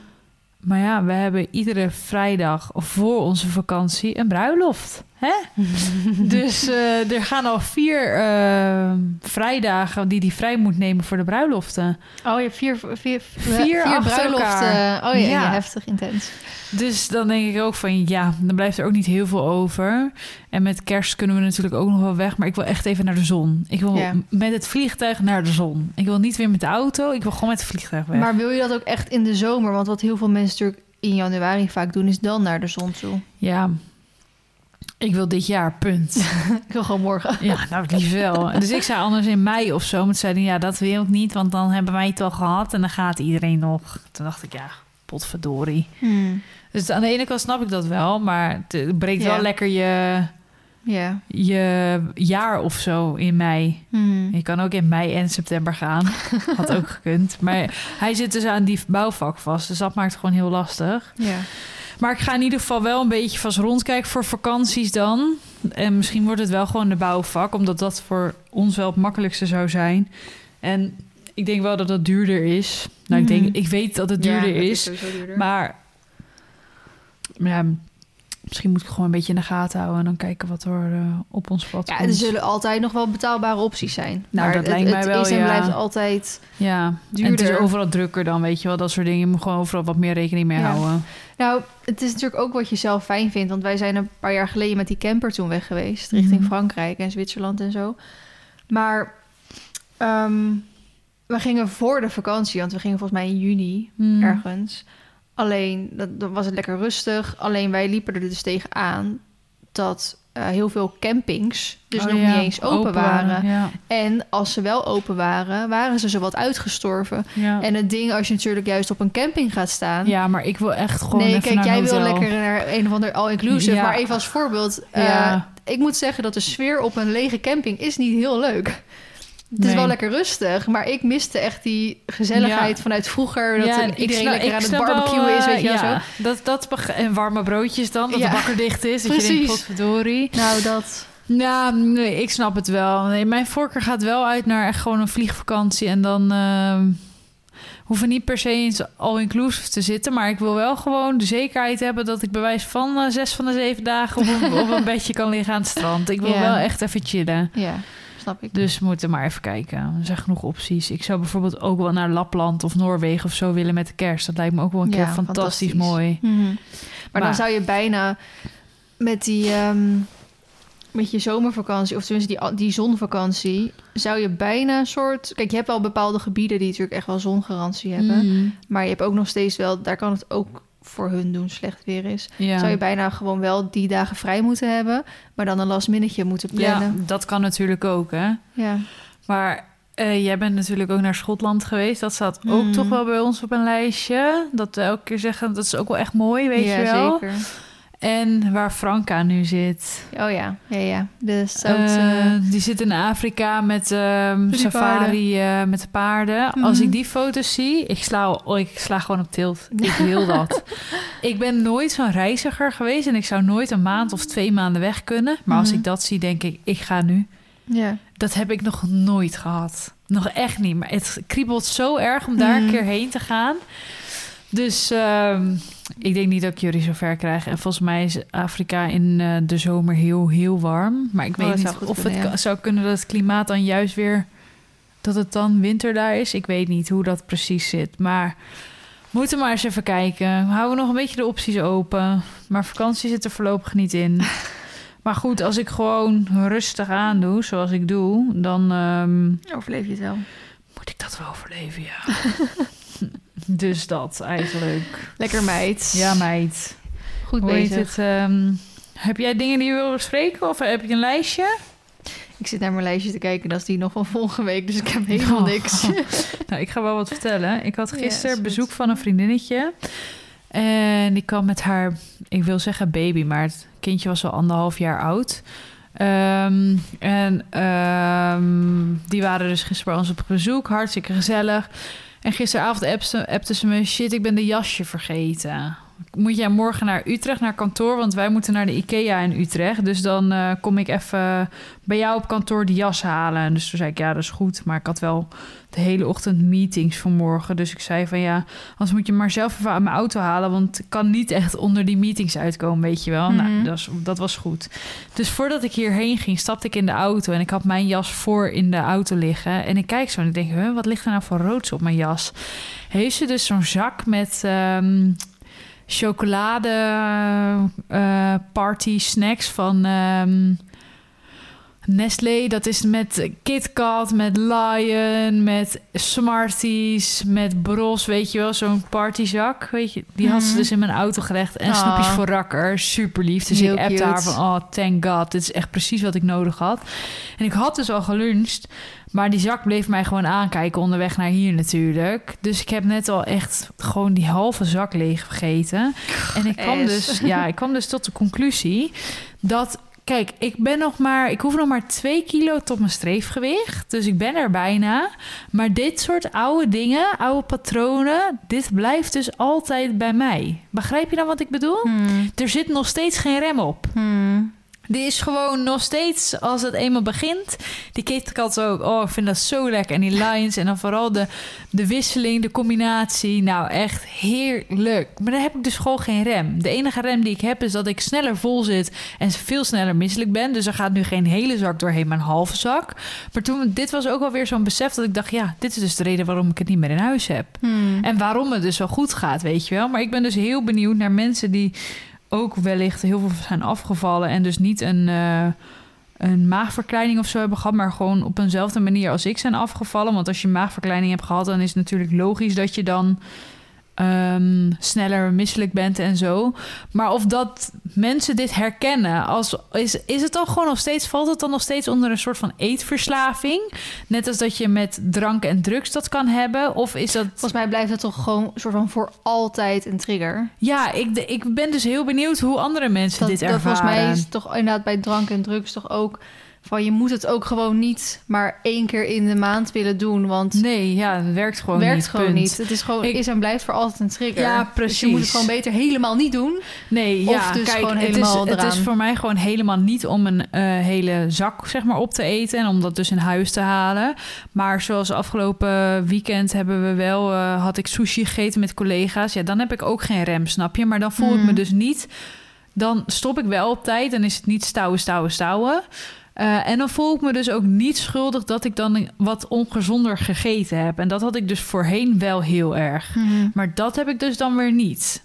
[SPEAKER 1] Maar ja, we hebben iedere vrijdag voor onze vakantie een bruiloft. Hè? [laughs] dus eh, er gaan al vier eh, vrijdagen die hij vrij moet nemen voor de bruiloften.
[SPEAKER 2] Oh, je hebt vier, vier,
[SPEAKER 1] Vier
[SPEAKER 2] bruiloften.
[SPEAKER 1] elkaar.
[SPEAKER 2] Oh ja,
[SPEAKER 1] Ja.
[SPEAKER 2] ja, heftig intens.
[SPEAKER 1] Dus dan denk ik ook van ja, dan blijft er ook niet heel veel over. En met kerst kunnen we natuurlijk ook nog wel weg. Maar ik wil echt even naar de zon. Ik wil
[SPEAKER 2] Ja.
[SPEAKER 1] met het vliegtuig naar de zon. Ik wil niet weer met de auto. Ik wil gewoon met het vliegtuig weg.
[SPEAKER 2] Maar wil je dat ook echt in de zomer? Want wat heel veel mensen natuurlijk in januari vaak doen, is dan naar de zon toe.
[SPEAKER 1] Ja, ik wil dit jaar, punt. [laughs]
[SPEAKER 2] Ik wil gewoon morgen.
[SPEAKER 1] Ja, nou liefst wel. Dus ik zei anders in mei of zo. Maar zeiden ja, dat wil ik niet. Want dan hebben wij het al gehad. En dan gaat iedereen nog. Toen dacht ik, ja, potverdorie.
[SPEAKER 2] Hmm.
[SPEAKER 1] Dus aan de ene kant snap ik dat wel. Maar het breekt
[SPEAKER 2] Ja.
[SPEAKER 1] wel lekker je,
[SPEAKER 2] Ja.
[SPEAKER 1] je jaar of zo in mei.
[SPEAKER 2] Hmm.
[SPEAKER 1] Je kan ook in mei en september gaan. [laughs] Had ook gekund. Maar hij zit dus aan die bouwvak vast. Dus dat maakt het gewoon heel lastig.
[SPEAKER 2] Ja.
[SPEAKER 1] Maar ik ga in ieder geval wel een beetje vast rondkijken voor vakanties dan. En misschien wordt het wel gewoon de bouwvak, omdat dat voor ons wel het makkelijkste zou zijn. En ik denk wel dat dat duurder is. Nou, ik, denk,
[SPEAKER 2] Mhm.
[SPEAKER 1] ik weet dat het duurder is.
[SPEAKER 2] duurder.
[SPEAKER 1] Maar ja, misschien moet ik gewoon een beetje in de gaten houden en dan kijken wat er eh, op ons pad
[SPEAKER 2] ja,
[SPEAKER 1] komt.
[SPEAKER 2] er zullen altijd nog wel betaalbare opties zijn.
[SPEAKER 1] Nou,
[SPEAKER 2] maar
[SPEAKER 1] dat
[SPEAKER 2] het,
[SPEAKER 1] lijkt mij
[SPEAKER 2] het
[SPEAKER 1] wel,
[SPEAKER 2] is en
[SPEAKER 1] ja.
[SPEAKER 2] blijft altijd...
[SPEAKER 1] Ja, en het is overal drukker dan, weet je wel. Dat soort dingen. Je moet gewoon overal wat meer rekening mee
[SPEAKER 2] Ja.
[SPEAKER 1] houden.
[SPEAKER 2] Nou, het is natuurlijk ook wat je zelf fijn vindt. Want wij zijn een paar jaar geleden met die camper toen weg geweest. Richting
[SPEAKER 1] Mhm.
[SPEAKER 2] Frankrijk en Zwitserland en zo. Maar ehm, we gingen voor de vakantie. Want we gingen volgens mij in juni
[SPEAKER 1] Hmm.
[SPEAKER 2] ergens. Alleen, dat, dan was het lekker rustig. Alleen wij liepen er dus tegenaan dat eh, heel veel campings dus
[SPEAKER 1] Oh
[SPEAKER 2] nog
[SPEAKER 1] ja,
[SPEAKER 2] niet eens open, waren.
[SPEAKER 1] Ja,
[SPEAKER 2] En als ze wel open waren, waren ze zowat uitgestorven.
[SPEAKER 1] ja.
[SPEAKER 2] En het ding, als je natuurlijk juist op een camping gaat staan...
[SPEAKER 1] ja, maar ik wil echt gewoon
[SPEAKER 2] nee, kijk, jij wil lekker naar een of ander all-inclusive. Maar even als voorbeeld. eh, ik moet zeggen dat de sfeer op een lege camping is niet heel leuk. Het is wel lekker rustig, maar ik miste echt die gezelligheid
[SPEAKER 1] Ja.
[SPEAKER 2] vanuit vroeger. Dat
[SPEAKER 1] Ja,
[SPEAKER 2] er
[SPEAKER 1] en
[SPEAKER 2] iedereen
[SPEAKER 1] snap-
[SPEAKER 2] lekker aan het
[SPEAKER 1] wel,
[SPEAKER 2] barbecuen is, weet je wel
[SPEAKER 1] eh,
[SPEAKER 2] zo.
[SPEAKER 1] Dat, dat en warme broodjes dan, dat de bakker dicht is. Dat je denkt,
[SPEAKER 2] Precies.
[SPEAKER 1] potverdorie.
[SPEAKER 2] Nou, dat...
[SPEAKER 1] Ja, nee, ik snap het wel. Nee, mijn voorkeur gaat wel uit naar echt gewoon een vliegvakantie. En dan ehm hoeven niet per se eens all-inclusive te zitten. Maar ik wil wel gewoon de zekerheid hebben dat ik bewijs van eh, zes van de zeven dagen op een, op een [laughs] bedje kan liggen aan het strand. Ik wil wel echt even chillen.
[SPEAKER 2] Ja, snap ik.
[SPEAKER 1] Dus we moeten maar even kijken. Er zijn genoeg opties. Ik zou bijvoorbeeld ook wel naar Lapland of Noorwegen of zo willen met de kerst. Dat lijkt me ook wel een
[SPEAKER 2] Ja,
[SPEAKER 1] keer fantastisch,
[SPEAKER 2] fantastisch.
[SPEAKER 1] mooi.
[SPEAKER 2] Mhm. Maar,
[SPEAKER 1] Maar-
[SPEAKER 2] dan zou je bijna met die... ehm, met je zomervakantie, of tenminste die, die zonvakantie... zou je bijna een soort... Kijk, je hebt wel bepaalde gebieden die natuurlijk echt wel zongarantie hebben.
[SPEAKER 1] Mm,
[SPEAKER 2] Maar je hebt ook nog steeds wel, daar kan het ook voor hun doen slecht weer is.
[SPEAKER 1] ja.
[SPEAKER 2] Zou je bijna gewoon wel die dagen vrij moeten hebben, maar dan een last minnetje moeten
[SPEAKER 1] ja,
[SPEAKER 2] plannen.
[SPEAKER 1] dat kan natuurlijk ook, hè.
[SPEAKER 2] Ja.
[SPEAKER 1] Maar eh, jij bent natuurlijk ook naar Schotland geweest. Dat staat ook
[SPEAKER 2] Hmm.
[SPEAKER 1] toch wel bij ons op een lijstje. Dat we elke keer zeggen, dat is ook wel echt mooi, weet
[SPEAKER 2] ja,
[SPEAKER 1] je wel.
[SPEAKER 2] zeker.
[SPEAKER 1] En waar Franka nu zit.
[SPEAKER 2] Oh ja, ja, ja. De South,
[SPEAKER 1] Eh,
[SPEAKER 2] eh,
[SPEAKER 1] die zit in Afrika met
[SPEAKER 2] die
[SPEAKER 1] safari eh, met de paarden. Als
[SPEAKER 2] Mhm.
[SPEAKER 1] ik die foto's zie, ik sla, oh, ik sla gewoon op tilt. Ik wil dat. [laughs] ik ben nooit zo'n reiziger geweest en ik zou nooit een maand of twee maanden weg kunnen. Maar als
[SPEAKER 2] Mhm.
[SPEAKER 1] ik dat zie, denk ik, ik ga nu.
[SPEAKER 2] Ja.
[SPEAKER 1] Dat heb ik nog nooit gehad. Nog echt niet. Maar het kriebelt zo erg om daar
[SPEAKER 2] Mm.
[SPEAKER 1] een keer heen te gaan. Dus ehm, ik denk niet dat ik jullie zo ver krijg. En volgens mij is Afrika in eh, de zomer heel, heel warm. Maar ik
[SPEAKER 2] Oh,
[SPEAKER 1] weet niet of
[SPEAKER 2] kunnen,
[SPEAKER 1] het
[SPEAKER 2] ja.
[SPEAKER 1] zou kunnen dat het klimaat dan juist weer... dat het dan winter daar is. Ik weet niet hoe dat precies zit. Maar moeten maar eens even kijken. We houden nog een beetje de opties open. Maar vakantie zit er voorlopig niet in. [laughs] Maar goed, als ik gewoon rustig aan doe, zoals ik doe... dan ehm,
[SPEAKER 2] Overleef je het wel.
[SPEAKER 1] moet ik dat wel overleven, ja. [laughs] dus dat eigenlijk.
[SPEAKER 2] Lekker meid.
[SPEAKER 1] Ja, meid.
[SPEAKER 2] Goed
[SPEAKER 1] Hoe heet
[SPEAKER 2] bezig.
[SPEAKER 1] het? ehm, heb jij dingen die je wil bespreken of heb je een lijstje?
[SPEAKER 2] Ik zit naar mijn lijstje te kijken. Dat is die nog van volgende week. Dus ik heb helemaal
[SPEAKER 1] Oh.
[SPEAKER 2] niks. [laughs]
[SPEAKER 1] Nou, ik ga wel wat vertellen. Ik had gisteren bezoek van een vriendinnetje. En die kwam met haar, ik wil zeggen baby, maar het kindje was al anderhalf jaar oud. Ehm, en ehm, die waren dus gisteren bij ons op bezoek, hartstikke gezellig. En gisteravond appte, ze me, shit, ik ben de jasje vergeten. Moet jij morgen naar Utrecht, naar kantoor? Want wij moeten naar de IKEA in Utrecht. Dus dan eh, kom ik even bij jou op kantoor die jas halen. En dus toen zei ik, ja, dat is goed. Maar ik had wel de hele ochtend meetings vanmorgen. Dus ik zei van, ja, anders moet je maar zelf even uit mijn auto halen. Want ik kan niet echt onder die meetings uitkomen, weet je wel. Nou,
[SPEAKER 2] Mhm.
[SPEAKER 1] dat, is, dat was goed. Dus voordat ik hierheen ging, stapte ik in de auto. En ik had mijn jas voor in de auto liggen. En ik kijk zo en ik denk, huh, wat ligt er nou voor roods op mijn jas? Heeft ze dus zo'n zak met... ehm, chocolade eh, party snacks van ehm, Nestlé. Dat is met KitKat, met Lion, met Smarties, met Bros, weet je wel. Zo'n partyzak, weet je. Die had ze
[SPEAKER 2] Mhm.
[SPEAKER 1] dus in mijn auto gelegd. En
[SPEAKER 2] Ah.
[SPEAKER 1] snoepjes voor rakker, super lief. Dus
[SPEAKER 2] Heel
[SPEAKER 1] ik appte
[SPEAKER 2] cute.
[SPEAKER 1] haar van, oh, thank god. Dit is echt precies wat ik nodig had. En ik had dus al geluncht. Maar die zak bleef mij gewoon aankijken onderweg naar hier natuurlijk. Dus ik heb net al echt gewoon die halve zak leeg vergeten. En ik kwam, dus, ja, ik kwam dus tot de conclusie dat... Kijk, ik ben nog maar... Ik hoef nog maar 2 kilo tot mijn streefgewicht. Dus ik ben er bijna. Maar dit soort oude dingen, oude patronen... dit blijft dus altijd bij mij. Begrijp je dan wat ik bedoel?
[SPEAKER 2] Hmm.
[SPEAKER 1] Er zit nog steeds geen rem op.
[SPEAKER 2] Hmm.
[SPEAKER 1] Die is gewoon nog steeds, als het eenmaal begint... Die KitKat ook, oh, ik vind dat zo lekker. En die lines en dan vooral de, de wisseling, de combinatie. Nou, echt heerlijk. Maar dan heb ik dus gewoon geen rem. De enige rem die ik heb is dat ik sneller vol zit... en veel sneller misselijk ben. Dus er gaat nu geen hele zak doorheen, maar een halve zak. Maar toen, dit was ook alweer zo'n besef dat ik dacht... ja, dit is dus de reden waarom ik het niet meer in huis heb.
[SPEAKER 2] Hmm.
[SPEAKER 1] En waarom het dus zo goed gaat, weet je wel. Maar ik ben dus heel benieuwd naar mensen die ook wellicht heel veel zijn afgevallen en dus niet een, eh, een maagverkleining of zo hebben gehad, maar gewoon op eenzelfde manier als ik zijn afgevallen. Want als je maagverkleining hebt gehad, dan is het natuurlijk logisch dat je dan ehm, sneller misselijk bent en zo. Maar of dat mensen dit herkennen, als, is, is het dan gewoon nog steeds, valt het dan nog steeds onder een soort van eetverslaving? Net als dat je met drank en drugs dat kan hebben? Of is dat
[SPEAKER 2] Volgens mij blijft het toch gewoon soort van voor altijd een trigger.
[SPEAKER 1] Ja, ik, ik ben dus heel benieuwd hoe andere mensen
[SPEAKER 2] Dat,
[SPEAKER 1] dit
[SPEAKER 2] dat
[SPEAKER 1] ervaren.
[SPEAKER 2] volgens mij is het toch inderdaad bij drank en drugs toch ook van je moet het ook gewoon niet maar één keer in de maand willen doen, want
[SPEAKER 1] Nee, ja, het werkt gewoon
[SPEAKER 2] werkt
[SPEAKER 1] niet.
[SPEAKER 2] gewoon
[SPEAKER 1] punt.
[SPEAKER 2] niet. Het is gewoon
[SPEAKER 1] Ik-
[SPEAKER 2] is en blijft voor altijd een trigger.
[SPEAKER 1] Ja,
[SPEAKER 2] Dus je
[SPEAKER 1] precies.
[SPEAKER 2] moet het gewoon beter helemaal niet doen.
[SPEAKER 1] Nee,
[SPEAKER 2] Of
[SPEAKER 1] ja,
[SPEAKER 2] dus
[SPEAKER 1] kijk,
[SPEAKER 2] gewoon
[SPEAKER 1] het,
[SPEAKER 2] helemaal
[SPEAKER 1] is, het is voor mij gewoon helemaal niet om een eh, hele zak zeg maar, op te eten... en om dat dus in huis te halen. Maar zoals afgelopen weekend hebben we wel... eh, had ik sushi gegeten met collega's. Ja, dan heb ik ook geen rem, snap je? Maar dan voel ik
[SPEAKER 2] Mm.
[SPEAKER 1] me dus niet... Dan stop ik wel op tijd. Dan is het niet stouwen, stouwen, stouwen. Eh, en dan voel ik me dus ook niet schuldig dat ik dan wat ongezonder gegeten heb. En dat had ik dus voorheen wel heel erg. Maar dat heb ik dus dan weer niet.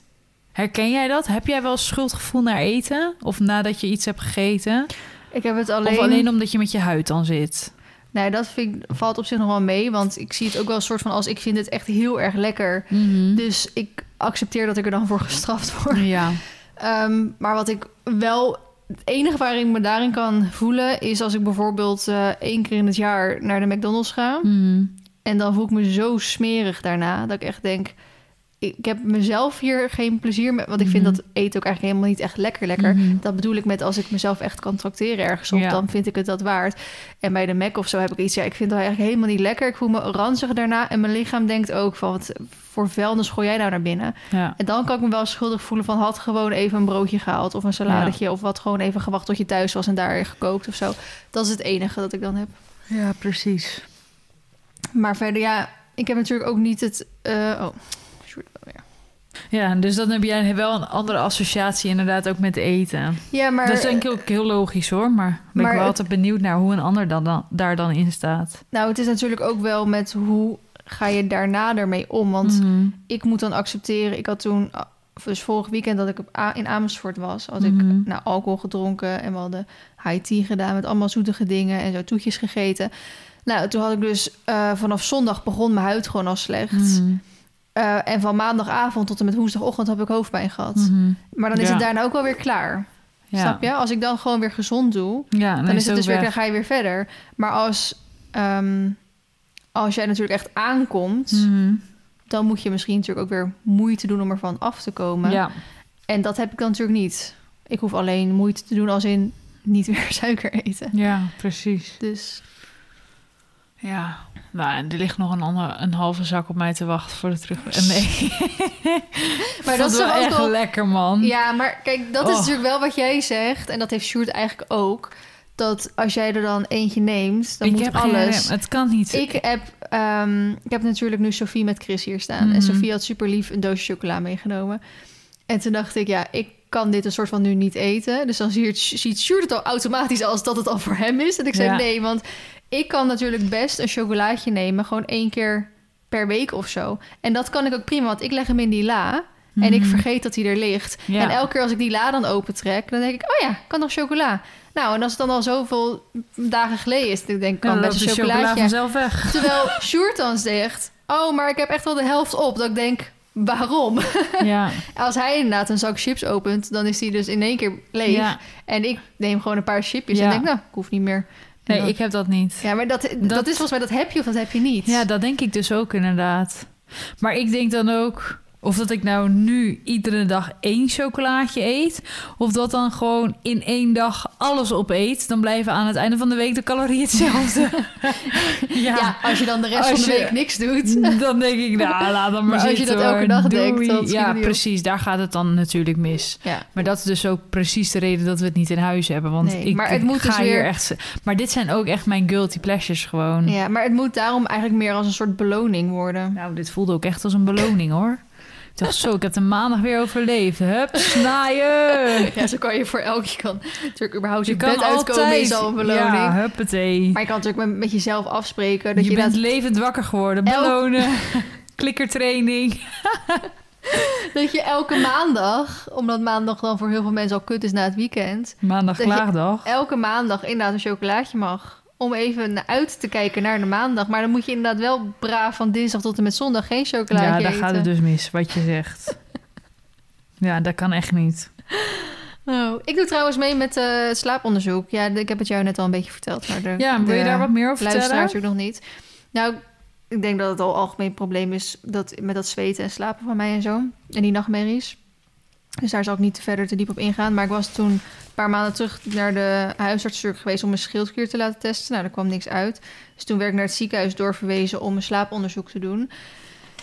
[SPEAKER 1] Herken jij dat? Heb jij wel schuldgevoel naar eten? Of nadat je iets hebt gegeten?
[SPEAKER 2] Ik heb het alleen,
[SPEAKER 1] Of alleen omdat je met je huid dan zit?
[SPEAKER 2] Nee, dat vind ik, valt op zich nog wel mee, want ik zie het ook wel een soort van als ik vind het echt heel erg lekker.
[SPEAKER 1] Mhm.
[SPEAKER 2] Dus ik accepteer dat ik er dan voor gestraft word.
[SPEAKER 1] Ja.
[SPEAKER 2] Ehm, maar wat ik wel. Het enige waar ik me daarin kan voelen is als ik bijvoorbeeld eh, één keer in het jaar naar de McDonald's ga.
[SPEAKER 1] Mhm.
[SPEAKER 2] En dan voel ik me zo smerig daarna dat ik echt denk: ik heb mezelf hier geen plezier mee. Want ik vind
[SPEAKER 1] Mhm.
[SPEAKER 2] dat eten ook eigenlijk helemaal niet echt lekker lekker.
[SPEAKER 1] Mhm.
[SPEAKER 2] Dat bedoel ik met als ik mezelf echt kan tracteren ergens op,
[SPEAKER 1] Ja.
[SPEAKER 2] dan vind ik het dat waard. En bij de Mac of zo heb ik iets, ja, ik vind het eigenlijk helemaal niet lekker. Ik voel me ranzig daarna en mijn lichaam denkt ook van, wat voor vuilnis gooi jij nou naar binnen?
[SPEAKER 1] Ja.
[SPEAKER 2] En dan kan ik me wel schuldig voelen van, had gewoon even een broodje gehaald of een saladetje of wat gewoon even gewacht tot je thuis was en daar gekookt of zo. Dat is het enige dat ik dan heb.
[SPEAKER 1] ja, precies.
[SPEAKER 2] Maar verder, ja, ik heb natuurlijk ook niet het. eh, oh, ja.
[SPEAKER 1] Ja, dus dan heb jij wel een andere associatie inderdaad ook met eten.
[SPEAKER 2] Ja, maar.
[SPEAKER 1] dat is denk ik ook heel logisch hoor, maar ben
[SPEAKER 2] maar
[SPEAKER 1] ik wel altijd benieuwd naar hoe een ander dan, dan, daar dan in staat.
[SPEAKER 2] Nou, het is natuurlijk ook wel met hoe ga je daarna ermee om? Want
[SPEAKER 1] Mhm.
[SPEAKER 2] ik moet dan accepteren. Ik had toen, ah, dus vorig weekend dat ik op in Amersfoort was, had ik
[SPEAKER 1] Mhm.
[SPEAKER 2] nou, alcohol gedronken en we hadden high tea gedaan met allemaal zoetige dingen en zo toetjes gegeten. Nou, toen had ik dus eh, vanaf zondag begon mijn huid gewoon al slecht.
[SPEAKER 1] Mhm.
[SPEAKER 2] Eh, en van maandagavond tot en met woensdagochtend heb ik hoofdpijn gehad.
[SPEAKER 1] Mhm.
[SPEAKER 2] Maar dan is
[SPEAKER 1] Ja.
[SPEAKER 2] het daarna ook wel weer klaar.
[SPEAKER 1] Ja.
[SPEAKER 2] Snap je? Als ik dan gewoon weer gezond doe,
[SPEAKER 1] Ja, dan,
[SPEAKER 2] dan, is het dus weer, dan ga je weer verder. Maar als, ehm, als jij natuurlijk echt aankomt,
[SPEAKER 1] Mhm.
[SPEAKER 2] dan moet je misschien natuurlijk ook weer moeite doen om ervan af te komen.
[SPEAKER 1] Ja,
[SPEAKER 2] En dat heb ik dan natuurlijk niet. Ik hoef alleen moeite te doen als in niet [laughs] weer suiker eten.
[SPEAKER 1] ja, precies.
[SPEAKER 2] Dus
[SPEAKER 1] Ja, nou, en er ligt nog een, ander, een halve zak op mij te wachten voor de terug. En nee, [laughs]
[SPEAKER 2] Maar dat is
[SPEAKER 1] wel echt
[SPEAKER 2] wel-
[SPEAKER 1] lekker, man.
[SPEAKER 2] ja, maar kijk, dat is
[SPEAKER 1] Oh.
[SPEAKER 2] natuurlijk wel wat jij zegt. En dat heeft Sjoerd eigenlijk ook. Dat als jij er dan eentje neemt, dan
[SPEAKER 1] ik
[SPEAKER 2] moet
[SPEAKER 1] heb
[SPEAKER 2] alles.
[SPEAKER 1] Het kan niet.
[SPEAKER 2] Ik heb, ehm, ik heb natuurlijk nu Sophie met Chris hier staan.
[SPEAKER 1] Mhm.
[SPEAKER 2] En Sophie had super lief een doosje chocola meegenomen. En toen dacht ik, ja, ik kan dit een soort van nu niet eten. Dus dan ziet, ziet Sjoerd het al automatisch als dat het al voor hem is. En ik zei
[SPEAKER 1] Ja.
[SPEAKER 2] nee, want ik kan natuurlijk best een chocolaatje nemen. Gewoon één keer per week of zo. En dat kan ik ook prima, want ik leg hem in die la. En ik
[SPEAKER 1] Mhm.
[SPEAKER 2] vergeet dat hij er ligt.
[SPEAKER 1] Ja.
[SPEAKER 2] En elke keer als ik die la dan opentrek, dan denk ik, oh ja, kan nog chocola. Nou, en als het dan al zoveel dagen geleden is, dan denk ik, kan best een
[SPEAKER 1] chocola
[SPEAKER 2] chocolaatje.
[SPEAKER 1] vanzelf weg.
[SPEAKER 2] Terwijl [laughs] Sjoerd dan zegt... Oh, maar ik heb echt wel de helft op. Dat ik denk, waarom? [laughs]
[SPEAKER 1] Ja,
[SPEAKER 2] Als hij inderdaad een zak chips opent... dan is die dus in één keer leeg.
[SPEAKER 1] ja.
[SPEAKER 2] En ik neem gewoon een paar chipjes...
[SPEAKER 1] Ja.
[SPEAKER 2] en denk, nou, ik hoef niet meer. En
[SPEAKER 1] Nee, ik heb dat niet.
[SPEAKER 2] Ja, maar dat, dat,
[SPEAKER 1] Dat-
[SPEAKER 2] is volgens mij... dat heb je of dat heb je niet.
[SPEAKER 1] Ja, dat denk ik dus ook inderdaad. Maar ik denk dan ook... Of dat ik nou nu iedere dag één chocolaatje eet... of dat dan gewoon in één dag alles opeet... dan blijven aan het einde van de week de calorieën hetzelfde. [laughs]
[SPEAKER 2] Ja. als je dan de rest
[SPEAKER 1] Als
[SPEAKER 2] van de
[SPEAKER 1] je-
[SPEAKER 2] week niks doet... [laughs]
[SPEAKER 1] Dan denk ik, nou, laat dan maar,
[SPEAKER 2] Maar als je
[SPEAKER 1] zitten,
[SPEAKER 2] dat elke dag
[SPEAKER 1] Doei.
[SPEAKER 2] denkt,
[SPEAKER 1] Ja,
[SPEAKER 2] op.
[SPEAKER 1] precies. Daar gaat het dan natuurlijk mis.
[SPEAKER 2] Ja.
[SPEAKER 1] Maar dat is dus ook precies de reden dat we het niet in huis hebben. Want
[SPEAKER 2] Nee,
[SPEAKER 1] ik,
[SPEAKER 2] maar het moet
[SPEAKER 1] ga
[SPEAKER 2] dus
[SPEAKER 1] hier
[SPEAKER 2] weer-
[SPEAKER 1] echt... Maar dit zijn ook echt mijn guilty pleasures gewoon.
[SPEAKER 2] ja, maar het moet daarom eigenlijk meer als een soort beloning worden.
[SPEAKER 1] Nou, dit voelde ook echt als een beloning, hoor. Ik dacht zo, ik heb de maandag weer overleefd. Hup, snaaien! [laughs]
[SPEAKER 2] Ja, zo kan je voor elk... Je kan natuurlijk überhaupt je,
[SPEAKER 1] Je kan
[SPEAKER 2] uitkomen
[SPEAKER 1] altijd...
[SPEAKER 2] is al een beloning.
[SPEAKER 1] Ja, huppatee.
[SPEAKER 2] Maar je kan natuurlijk met, met jezelf afspreken... dat
[SPEAKER 1] je
[SPEAKER 2] je,
[SPEAKER 1] bent
[SPEAKER 2] inderdaad-
[SPEAKER 1] levend wakker geworden.
[SPEAKER 2] Elk-
[SPEAKER 1] Belonen. [laughs] Klikkertraining. [laughs]
[SPEAKER 2] Dat je elke maandag, omdat maandag dan voor heel veel mensen al kut is na het weekend,
[SPEAKER 1] Maandag
[SPEAKER 2] Dat
[SPEAKER 1] klaagdag.
[SPEAKER 2] elke maandag inderdaad een chocolaatje mag. Om even uit te kijken naar de maandag. Maar dan moet je inderdaad wel braaf van dinsdag tot en met zondag geen chocolaatje
[SPEAKER 1] Ja, daar
[SPEAKER 2] eten.
[SPEAKER 1] gaat het dus mis, wat je zegt. [laughs] Ja, dat kan echt niet.
[SPEAKER 2] Oh, ik doe trouwens mee met eh, het slaaponderzoek. Ja, ik heb het jou net al een beetje verteld. Maar de,
[SPEAKER 1] Ja, wil je daar wat meer over
[SPEAKER 2] luisteraars
[SPEAKER 1] vertellen?
[SPEAKER 2] natuurlijk nog niet. Nou, ik denk dat het al een algemeen probleem is dat, met dat zweten en slapen van mij en zo. En die nachtmerries. Dus daar zal ik niet verder te diep op ingaan. Maar ik was toen een paar maanden terug naar de huisarts geweest om mijn schildklier te laten testen. Nou, daar kwam niks uit. Dus toen werd ik naar het ziekenhuis doorverwezen om een slaaponderzoek te doen.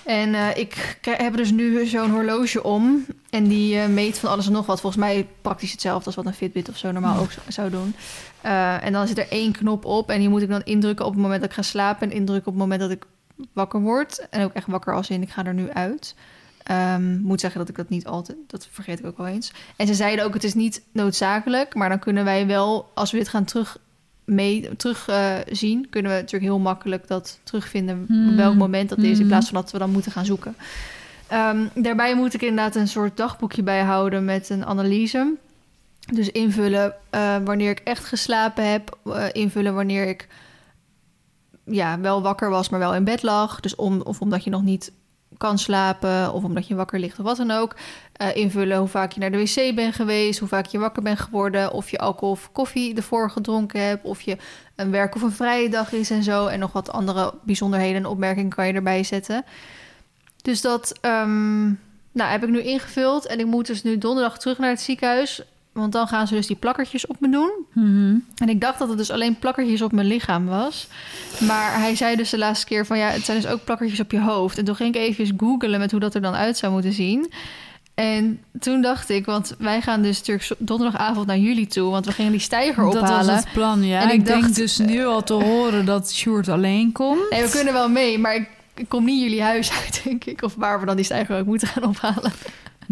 [SPEAKER 2] En eh, ik heb dus nu zo'n horloge om. En die eh, meet van alles en nog wat. Volgens mij praktisch hetzelfde als wat een Fitbit of zo normaal ook zou doen. Eh, en dan zit er één knop op. En die moet ik dan indrukken op het moment dat ik ga slapen. En indrukken op het moment dat ik wakker word. En ook echt wakker als in ik ga er nu uit. Ehm moet zeggen dat ik dat niet altijd... Dat vergeet ik ook wel eens. En ze zeiden ook, het is niet noodzakelijk. Maar dan kunnen wij wel, als we dit gaan terug mee terug eh, zien, kunnen we natuurlijk heel makkelijk dat terugvinden
[SPEAKER 1] Hmm.
[SPEAKER 2] op welk moment dat is, in
[SPEAKER 1] Hmm.
[SPEAKER 2] plaats van dat we dan moeten gaan zoeken. Ehm, daarbij moet ik inderdaad een soort dagboekje bijhouden met een analyse. Dus invullen eh, wanneer ik echt geslapen heb, eh, invullen wanneer ik ja, wel wakker was, maar wel in bed lag. Dus om, of omdat je nog niet kan slapen, of omdat je wakker ligt of wat dan ook. Eh, invullen hoe vaak je naar de wc bent geweest, hoe vaak je wakker bent geworden, of je alcohol of koffie ervoor gedronken hebt, of je een werk of een vrije dag is en zo. En nog wat andere bijzonderheden en opmerkingen kan je erbij zetten. Dus dat ehm, nou, heb ik nu ingevuld. En ik moet dus nu donderdag terug naar het ziekenhuis. Want dan gaan ze dus die plakkertjes op me doen.
[SPEAKER 1] Mhm.
[SPEAKER 2] En ik dacht dat het dus alleen plakkertjes op mijn lichaam was. Maar hij zei dus de laatste keer van... ja, het zijn dus ook plakkertjes op je hoofd. En toen ging ik even googlen met hoe dat er dan uit zou moeten zien. En toen dacht ik, want wij gaan dus natuurlijk donderdagavond naar jullie toe... want we gingen die stijger
[SPEAKER 1] Dat
[SPEAKER 2] ophalen.
[SPEAKER 1] was het plan, ja.
[SPEAKER 2] En
[SPEAKER 1] ik
[SPEAKER 2] ik
[SPEAKER 1] denk
[SPEAKER 2] dacht-
[SPEAKER 1] dus nu al te horen dat Sjoerd alleen komt.
[SPEAKER 2] Nee, we kunnen wel mee, maar ik, ik kom niet jullie huis [laughs] uit, denk ik. Of waar we dan die stijger ook moeten gaan ophalen.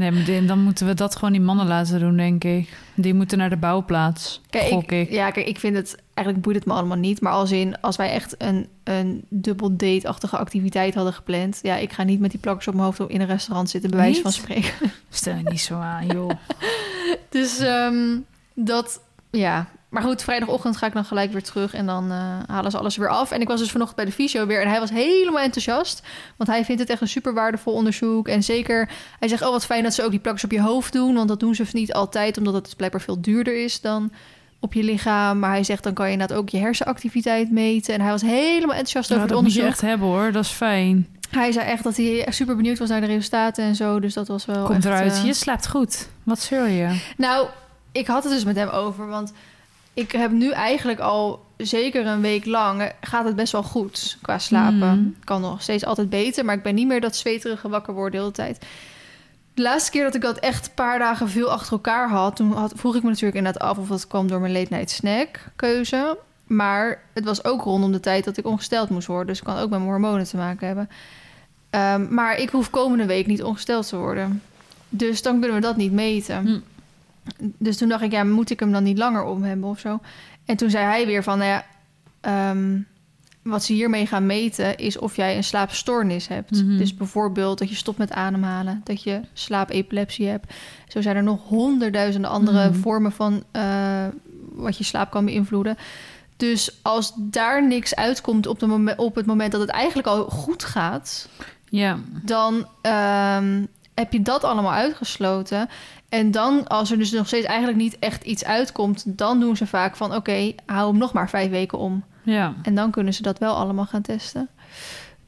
[SPEAKER 1] Nee, maar dan moeten we dat gewoon die mannen laten doen, denk ik. Die moeten naar de bouwplaats,
[SPEAKER 2] Kijk,
[SPEAKER 1] gok ik.
[SPEAKER 2] Ja, kijk, ik vind het... Eigenlijk boeit het me allemaal niet. Maar als in, als wij echt een, een dubbel date-achtige activiteit hadden gepland... Ja, ik ga niet met die plakkers op mijn hoofd in een restaurant zitten, bij wijze
[SPEAKER 1] Niet?
[SPEAKER 2] van spreken.
[SPEAKER 1] Stel je niet zo aan, joh. [laughs]
[SPEAKER 2] Dus ehm, dat, ja. Maar goed, vrijdagochtend ga ik dan gelijk weer terug en dan eh, halen ze alles weer af. En ik was dus vanochtend bij de fysio weer en hij was helemaal enthousiast. Want hij vindt het echt een super waardevol onderzoek. En zeker, hij zegt, oh wat fijn dat ze ook die plakkers op je hoofd doen. Want dat doen ze niet altijd, omdat het blijkbaar veel duurder is dan op je lichaam. Maar hij zegt, dan kan je inderdaad ook je hersenactiviteit meten. En hij was helemaal enthousiast
[SPEAKER 1] Ja,
[SPEAKER 2] over
[SPEAKER 1] dat
[SPEAKER 2] het
[SPEAKER 1] moet je
[SPEAKER 2] onderzoek.
[SPEAKER 1] echt hebben, hoor. Dat is fijn.
[SPEAKER 2] Hij zei echt dat hij echt super benieuwd was naar de resultaten en zo. Dus dat was wel
[SPEAKER 1] Komt
[SPEAKER 2] echt,
[SPEAKER 1] eruit.
[SPEAKER 2] eh,
[SPEAKER 1] Je slaapt goed. Wat zul je?
[SPEAKER 2] nou, ik had het dus met hem over, want ik heb nu eigenlijk al zeker een week lang eh, gaat het best wel goed qua slapen.
[SPEAKER 1] Mm.
[SPEAKER 2] Kan nog steeds altijd beter, maar ik ben niet meer dat zweterige wakker worden de hele tijd. De laatste keer dat ik dat echt een paar dagen veel achter elkaar had, toen had, vroeg ik me natuurlijk inderdaad af of dat kwam door mijn late night snack keuze. Maar het was ook rondom de tijd dat ik ongesteld moest worden, dus het kan ook met mijn hormonen te maken hebben. Ehm, maar ik hoef komende week niet ongesteld te worden. Dus dan kunnen we dat niet meten.
[SPEAKER 1] Hm.
[SPEAKER 2] Dus toen dacht ik, ja, moet ik hem dan niet langer om hebben of zo? En toen zei hij weer van, nou ja, ehm, wat ze hiermee gaan meten is of jij een slaapstoornis hebt.
[SPEAKER 1] Mhm.
[SPEAKER 2] Dus bijvoorbeeld dat je stopt met ademhalen, dat je slaapepilepsie hebt. Zo zijn er nog honderdduizenden andere
[SPEAKER 1] Mhm.
[SPEAKER 2] vormen van eh, wat je slaap kan beïnvloeden. Dus als daar niks uitkomt op, de momen- op het moment dat het eigenlijk al goed gaat,
[SPEAKER 1] Ja.
[SPEAKER 2] dan ehm, heb je dat allemaal uitgesloten. En dan, als er dus nog steeds eigenlijk niet echt iets uitkomt, dan doen ze vaak van: oké, hou hem nog maar vijf weken om.
[SPEAKER 1] Ja.
[SPEAKER 2] En dan kunnen ze dat wel allemaal gaan testen.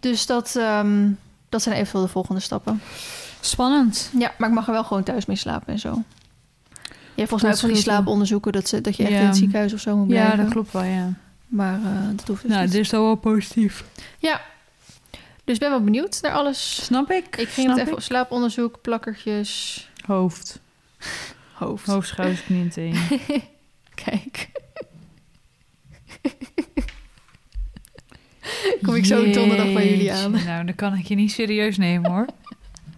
[SPEAKER 2] Dus dat, ehm, dat zijn eventueel de volgende stappen.
[SPEAKER 1] Spannend.
[SPEAKER 2] Ja, maar ik mag er wel gewoon thuis mee slapen en zo. Je hebt volgens mij ook van die slaaponderzoeken dat, ze, dat je echt
[SPEAKER 1] Ja.
[SPEAKER 2] in het ziekenhuis of zo moet blijven.
[SPEAKER 1] Ja, dat klopt wel, ja.
[SPEAKER 2] Maar eh, dat hoeft dus
[SPEAKER 1] Nou,
[SPEAKER 2] niet.
[SPEAKER 1] dit is dan wel positief.
[SPEAKER 2] Ja. Dus ik ben wel benieuwd naar alles.
[SPEAKER 1] Snap ik.
[SPEAKER 2] Ik ging het even op slaaponderzoek, plakkertjes,
[SPEAKER 1] Hoofd.
[SPEAKER 2] Hoofd.
[SPEAKER 1] Hoofd, schouders, knieën, teen. [laughs]
[SPEAKER 2] Kijk. Kom ik zo donderdag bij jullie aan.
[SPEAKER 1] Nou, dan kan ik je niet serieus nemen, hoor.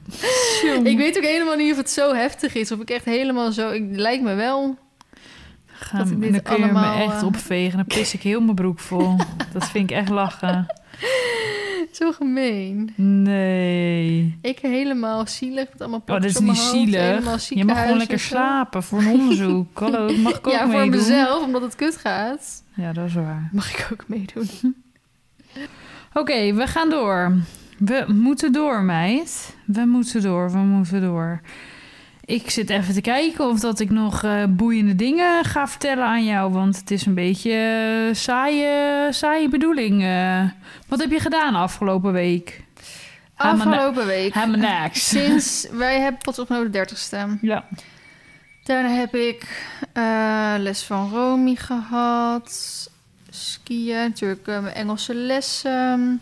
[SPEAKER 1] [laughs]
[SPEAKER 2] Ik weet ook helemaal niet of het zo heftig is. Of ik echt helemaal zo... Ik lijkt me wel.
[SPEAKER 1] Ga,
[SPEAKER 2] dat ik dit
[SPEAKER 1] dan kun je
[SPEAKER 2] allemaal,
[SPEAKER 1] me echt
[SPEAKER 2] eh,
[SPEAKER 1] opvegen. Dan pis ik heel mijn broek vol. [laughs] dat vind ik echt lachen. [laughs]
[SPEAKER 2] Zo gemeen.
[SPEAKER 1] Nee.
[SPEAKER 2] Ik helemaal zielig met allemaal
[SPEAKER 1] Oh, dat is niet zielig. Je mag gewoon lekker slapen voor een onderzoek. [laughs] Hallo, mag ik ook
[SPEAKER 2] Ja, voor
[SPEAKER 1] meedoen?
[SPEAKER 2] mezelf, omdat het kut gaat.
[SPEAKER 1] Ja, dat is waar.
[SPEAKER 2] Mag ik ook meedoen. [laughs]
[SPEAKER 1] Oké, we gaan door. We moeten door, meid. We moeten door, we moeten door. Ik zit even te kijken of dat ik nog eh, boeiende dingen ga vertellen aan jou. Want het is een beetje eh, saaie, saaie bedoeling. eh. wat heb je gedaan afgelopen week?
[SPEAKER 2] Afgelopen week.
[SPEAKER 1] Niks. [laughs]
[SPEAKER 2] Sinds wij hebben pas opgenomen de 30ste.
[SPEAKER 1] Ja.
[SPEAKER 2] Daarna heb ik les van Romy gehad. Skiën, natuurlijk mijn Engelse lessen.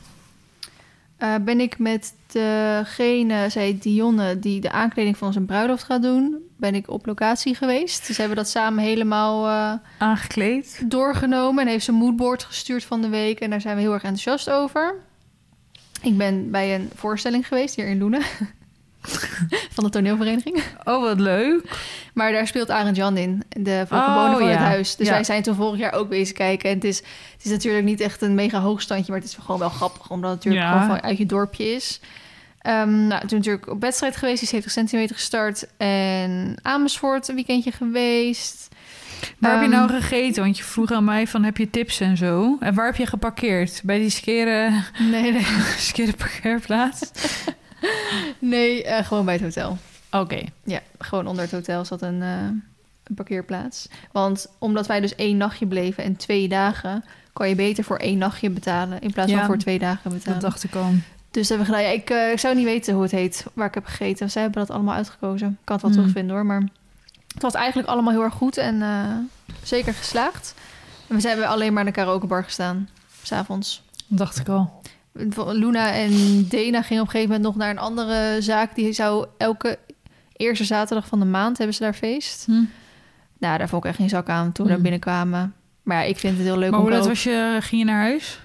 [SPEAKER 2] Ben ik met degene, zij Dionne, die de aankleding van zijn bruiloft gaat doen, ben ik op locatie geweest. Dus hebben dat samen helemaal eh,
[SPEAKER 1] Aangekleed.
[SPEAKER 2] doorgenomen en heeft ze een moodboard gestuurd van de week. En daar zijn we heel erg enthousiast over. Ik ben bij een voorstelling geweest hier in Loenen. [laughs] [laughs] van de toneelvereniging.
[SPEAKER 1] Oh, wat leuk.
[SPEAKER 2] Maar daar speelt Arend Jan in, de
[SPEAKER 1] Oh,
[SPEAKER 2] voorgeboden van het huis. Dus
[SPEAKER 1] Ja.
[SPEAKER 2] wij zijn toen vorig jaar ook bezig kijken. En het is, het is natuurlijk niet echt een mega hoogstandje, maar het is gewoon wel grappig, omdat het natuurlijk
[SPEAKER 1] Ja.
[SPEAKER 2] gewoon van uit je dorpje is. Ehm, nou, toen natuurlijk op wedstrijd geweest, die is 70 centimeter gestart. En Amersfoort een weekendje geweest.
[SPEAKER 1] Waar heb je
[SPEAKER 2] Ehm,
[SPEAKER 1] nou gegeten? Want je vroeg aan mij van heb je tips en zo. En waar heb je geparkeerd? Bij die skere,
[SPEAKER 2] Nee, nee, [laughs]
[SPEAKER 1] skere parkeerplaats? [laughs]
[SPEAKER 2] nee eh, gewoon bij het hotel.
[SPEAKER 1] Oké.
[SPEAKER 2] Ja, gewoon onder het hotel zat een, eh, een parkeerplaats. Want omdat wij dus één nachtje bleven en twee dagen... kan je beter voor één nachtje betalen... in plaats
[SPEAKER 1] Ja,
[SPEAKER 2] van voor twee dagen betalen.
[SPEAKER 1] Dat dacht ik al.
[SPEAKER 2] Dus dat hebben we gedaan. Ja, ik, eh, ik zou niet weten hoe het heet, waar ik heb gegeten. Zij hebben dat allemaal uitgekozen. Ik kan het wel
[SPEAKER 1] Hmm.
[SPEAKER 2] terugvinden hoor. Maar het was eigenlijk allemaal heel erg goed en zeker geslaagd. En we zijn alleen maar in de karaokebar gestaan, s'avonds.
[SPEAKER 1] Dacht ik al.
[SPEAKER 2] Luna en Dena gingen op een gegeven moment nog naar een andere zaak. Die zou elke eerste zaterdag van de maand hebben ze daar feest.
[SPEAKER 1] Hm.
[SPEAKER 2] Nou, daar vond ik echt geen zak aan toen we
[SPEAKER 1] Mm.
[SPEAKER 2] daar binnenkwamen. Maar ja, ik vind het heel leuk
[SPEAKER 1] Maar
[SPEAKER 2] om
[SPEAKER 1] hoe laat
[SPEAKER 2] karaoke-
[SPEAKER 1] was je, ging je naar huis?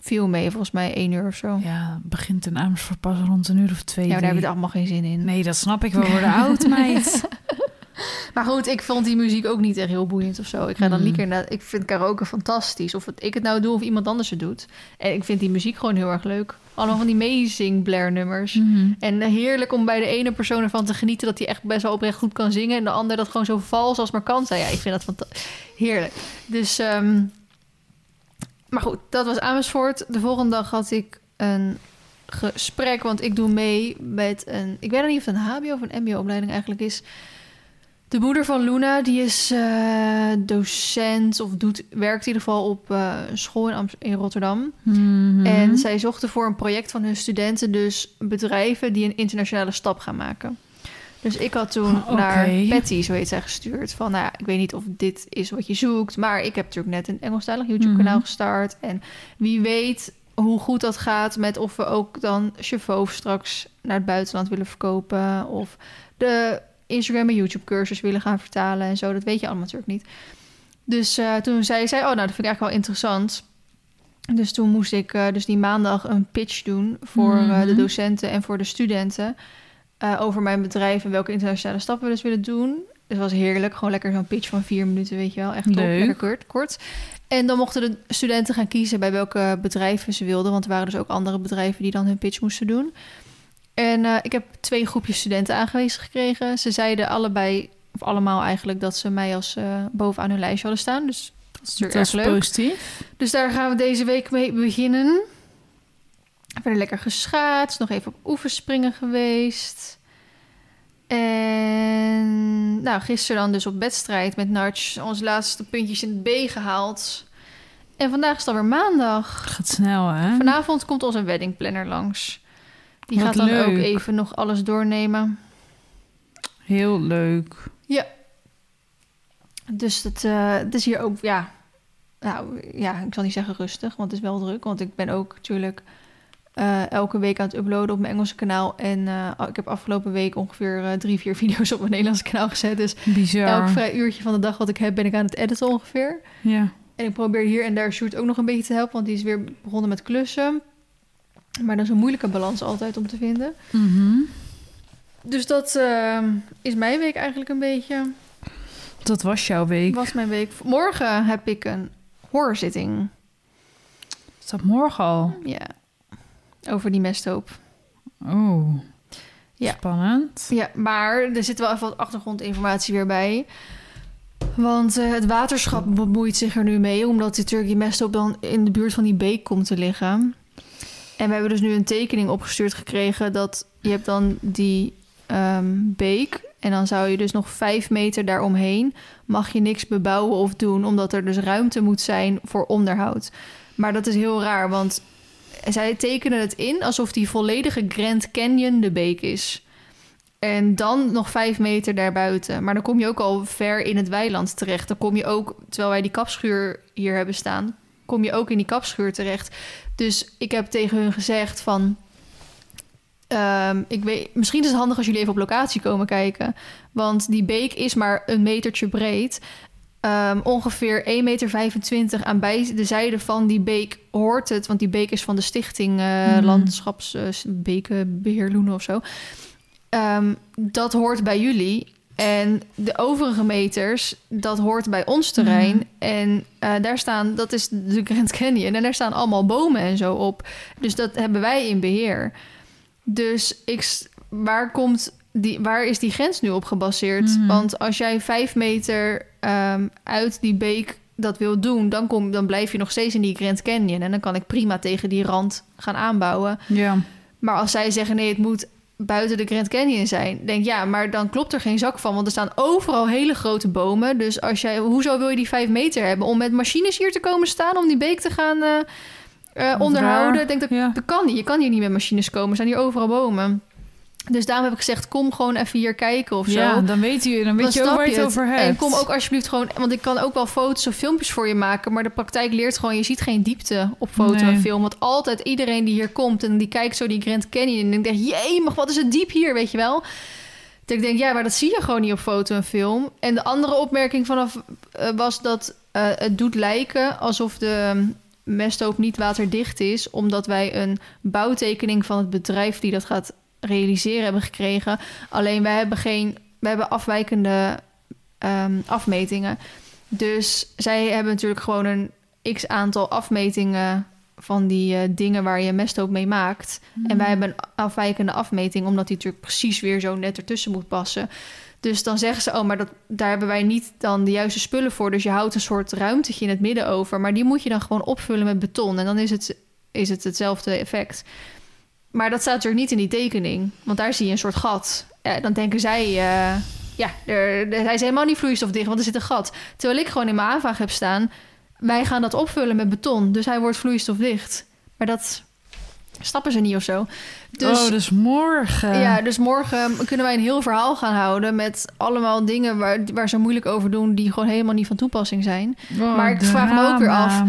[SPEAKER 2] Viel mee, volgens mij één uur of zo. Ja,
[SPEAKER 1] begint in Amersfoort pas rond een uur of twee.
[SPEAKER 2] daar
[SPEAKER 1] drie.
[SPEAKER 2] heb ik allemaal geen zin in.
[SPEAKER 1] Nee, dat snap ik. We worden [laughs] oud, meid. [laughs] [laughs]
[SPEAKER 2] Maar goed, ik vond die muziek ook niet echt heel boeiend of zo. Ik ga dan
[SPEAKER 1] Mm.
[SPEAKER 2] liever naar... Ik vind karaoke fantastisch. Of het, ik het nou doe of iemand anders het doet. En ik vind die muziek gewoon heel erg leuk. Allemaal van die amazing Blair nummers.
[SPEAKER 1] Mhm.
[SPEAKER 2] En heerlijk om bij de ene persoon ervan te genieten... dat hij echt best wel oprecht goed kan zingen... en de ander dat gewoon zo vals als maar kan zijn. Ja, ik vind dat fanta- heerlijk. Dus, ehm, maar goed, dat was Amersfoort. De volgende dag had ik een gesprek... want ik doe mee met een... Ik weet nog niet of het een hbo of een mbo-opleiding eigenlijk is... De moeder van Luna, die is eh, docent of doet, werkt in ieder geval op eh, een school in, Am- in Rotterdam.
[SPEAKER 1] Mhm.
[SPEAKER 2] En zij zochten voor een project van hun studenten dus bedrijven die een internationale stap gaan maken. Dus ik had toen
[SPEAKER 1] Oké.
[SPEAKER 2] naar Patty, zo heet zij, gestuurd. Van, nou ja, ik weet niet of dit is wat je zoekt. Maar ik heb natuurlijk net een Engelstalig YouTube-kanaal
[SPEAKER 1] Mhm.
[SPEAKER 2] gestart. En wie weet hoe goed dat gaat met of we ook dan Chauffeur straks naar het buitenland willen verkopen. Of de Instagram en YouTube-cursus willen gaan vertalen en zo. Dat weet je allemaal natuurlijk niet. Dus eh, toen zei zij, oh, nou, dat vind ik eigenlijk wel interessant. Dus toen moest ik eh, dus die maandag een pitch doen voor eh, de
[SPEAKER 1] Mhm.
[SPEAKER 2] docenten en voor de studenten. over mijn bedrijf en welke internationale stappen we dus willen doen. Dus het was heerlijk. Gewoon lekker zo'n pitch van vier minuten, weet je wel. Echt top.
[SPEAKER 1] Leuk.
[SPEAKER 2] Lekker kort, kort. En dan mochten de studenten gaan kiezen bij welke bedrijven ze wilden. Want er waren dus ook andere bedrijven die dan hun pitch moesten doen. En eh, ik heb twee groepjes studenten aangewezen gekregen. Ze zeiden allebei, of allemaal eigenlijk, dat ze mij als eh, bovenaan hun lijstje hadden staan. Dus dat is natuurlijk
[SPEAKER 1] dat
[SPEAKER 2] erg leuk.
[SPEAKER 1] positief.
[SPEAKER 2] Dus daar gaan we deze week mee beginnen. Verder lekker geschaatst, nog even op oefenspringen geweest. En nou, gisteren dan dus op wedstrijd met Narch onze laatste puntjes in het B gehaald. En vandaag is het alweer maandag.
[SPEAKER 1] Gaat snel, hè?
[SPEAKER 2] Vanavond komt onze weddingplanner langs. Die
[SPEAKER 1] Wat
[SPEAKER 2] gaat dan
[SPEAKER 1] leuk.
[SPEAKER 2] ook even nog alles doornemen.
[SPEAKER 1] Heel leuk.
[SPEAKER 2] Dus het, eh, het is hier ook, ja, nou ja, ik zal niet zeggen rustig, want het is wel druk. Want ik ben ook natuurlijk eh, elke week aan het uploaden op mijn Engelse kanaal. En eh, ik heb afgelopen week ongeveer drie, vier [laughs] video's op mijn Nederlandse kanaal gezet. Dus
[SPEAKER 1] Bizar.
[SPEAKER 2] elk vrij uurtje van de dag wat ik heb, ben ik aan het editen ongeveer.
[SPEAKER 1] Ja.
[SPEAKER 2] En ik probeer hier en daar Sjoerd ook nog een beetje te helpen, want die is weer begonnen met klussen. Maar dat is een moeilijke balans altijd om te vinden.
[SPEAKER 1] Mhm.
[SPEAKER 2] Dus dat eh, is mijn week eigenlijk een beetje.
[SPEAKER 1] Dat was jouw week.
[SPEAKER 2] Was mijn week. Morgen heb ik een hoorzitting.
[SPEAKER 1] Is dat morgen al?
[SPEAKER 2] Ja. Over die mesthoop.
[SPEAKER 1] Oh.
[SPEAKER 2] Ja.
[SPEAKER 1] Spannend.
[SPEAKER 2] Ja, maar er zit wel even wat achtergrondinformatie weer bij. Want eh, het waterschap bemoeit zich er nu mee, omdat die natuurlijk die mesthoop dan in de buurt van die beek komt te liggen. En we hebben dus nu een tekening opgestuurd gekregen dat je hebt dan die ehm, beek en dan zou je dus nog vijf meter daaromheen mag je niks bebouwen of doen, omdat er dus ruimte moet zijn voor onderhoud. Maar dat is heel raar, want zij tekenen het in alsof die volledige Grand Canyon de beek is. En dan nog vijf meter daarbuiten. Maar dan kom je ook al ver in het weiland terecht. Dan kom je ook, terwijl wij die kapschuur hier hebben staan, kom je ook in die kapschuur terecht. Dus ik heb tegen hun gezegd van. ehm, ik weet, misschien is het handig als jullie even op locatie komen kijken. Want die beek is maar een metertje breed. Ehm, ongeveer 1,25 meter aan beide zijden van die beek hoort het. Want die beek is van de stichting eh
[SPEAKER 1] Hmm.
[SPEAKER 2] Landschapsbekeerbeheer Loenen of zo. Ehm, dat hoort bij jullie. En de overige meters, dat hoort bij ons terrein.
[SPEAKER 1] Mhm.
[SPEAKER 2] En eh, daar staan, dat is de Grand Canyon. En daar staan allemaal bomen en zo op. Dus dat hebben wij in beheer. Dus ik, waar, komt die, waar is die grens nu op gebaseerd?
[SPEAKER 1] Mhm.
[SPEAKER 2] Want als jij vijf meter ehm, uit die beek dat wil doen... Dan, kom, dan blijf je nog steeds in die Grand Canyon. En dan kan ik prima tegen die rand gaan aanbouwen.
[SPEAKER 1] Ja.
[SPEAKER 2] Maar als zij zeggen nee, het moet buiten de Grand Canyon zijn, denk ja, maar dan klopt er geen zak van, want er staan overal hele grote bomen. Dus als jij, hoezo wil je die vijf meter hebben om met machines hier te komen staan om die beek te gaan, eh,
[SPEAKER 1] Wat
[SPEAKER 2] onderhouden. denk dat,
[SPEAKER 1] Ja.
[SPEAKER 2] dat kan niet. Je kan hier niet met machines komen. Er zijn hier overal bomen. Dus daarom heb ik gezegd, kom gewoon even hier kijken of zo.
[SPEAKER 1] Ja, dan weet je, dan weet
[SPEAKER 2] Dan
[SPEAKER 1] je ook
[SPEAKER 2] snap
[SPEAKER 1] waar je het over hebt.
[SPEAKER 2] En kom ook alsjeblieft gewoon... Want ik kan ook wel foto's of filmpjes voor je maken... maar de praktijk leert gewoon... je ziet geen diepte op foto
[SPEAKER 1] Nee.
[SPEAKER 2] en film. Want altijd iedereen die hier komt... en die kijkt zo die Grand Canyon... en denkt, jee, maar wat is het diep hier, weet je wel? Dat ik denk, ja, maar dat zie je gewoon niet op foto en film. En de andere opmerking vanaf eh, was dat eh, het doet lijken... alsof de um, mesthoop niet waterdicht is... omdat wij een bouwtekening van het bedrijf... die dat gaat realiseren hebben gekregen. Alleen wij hebben geen... wij hebben afwijkende ehm, afmetingen. Dus zij hebben natuurlijk gewoon een x aantal afmetingen van die eh, dingen waar je mesthoop mee maakt. En wij hebben een afwijkende afmeting, omdat die natuurlijk precies weer zo net ertussen moet passen. Dus dan zeggen ze, oh, maar dat, daar hebben wij niet dan de juiste spullen voor. Dus je houdt een soort ruimtetje in het midden over. Maar die moet je dan gewoon opvullen met beton. En dan is het, is het hetzelfde effect. Maar dat staat natuurlijk niet in die tekening. Want daar zie je een soort gat. Ja, dan denken zij, eh, ja, er, hij is helemaal niet vloeistofdicht, want er zit een gat. Terwijl ik gewoon in mijn aanvraag heb staan, wij gaan dat opvullen met beton. Dus hij wordt vloeistofdicht. Maar dat stappen ze niet of zo. Dus,
[SPEAKER 1] oh, dus morgen.
[SPEAKER 2] ja, dus morgen kunnen wij een heel verhaal gaan houden... met allemaal dingen waar, waar ze moeilijk over doen... die gewoon helemaal niet van toepassing zijn.
[SPEAKER 1] Oh,
[SPEAKER 2] maar ik vraag me ook weer af,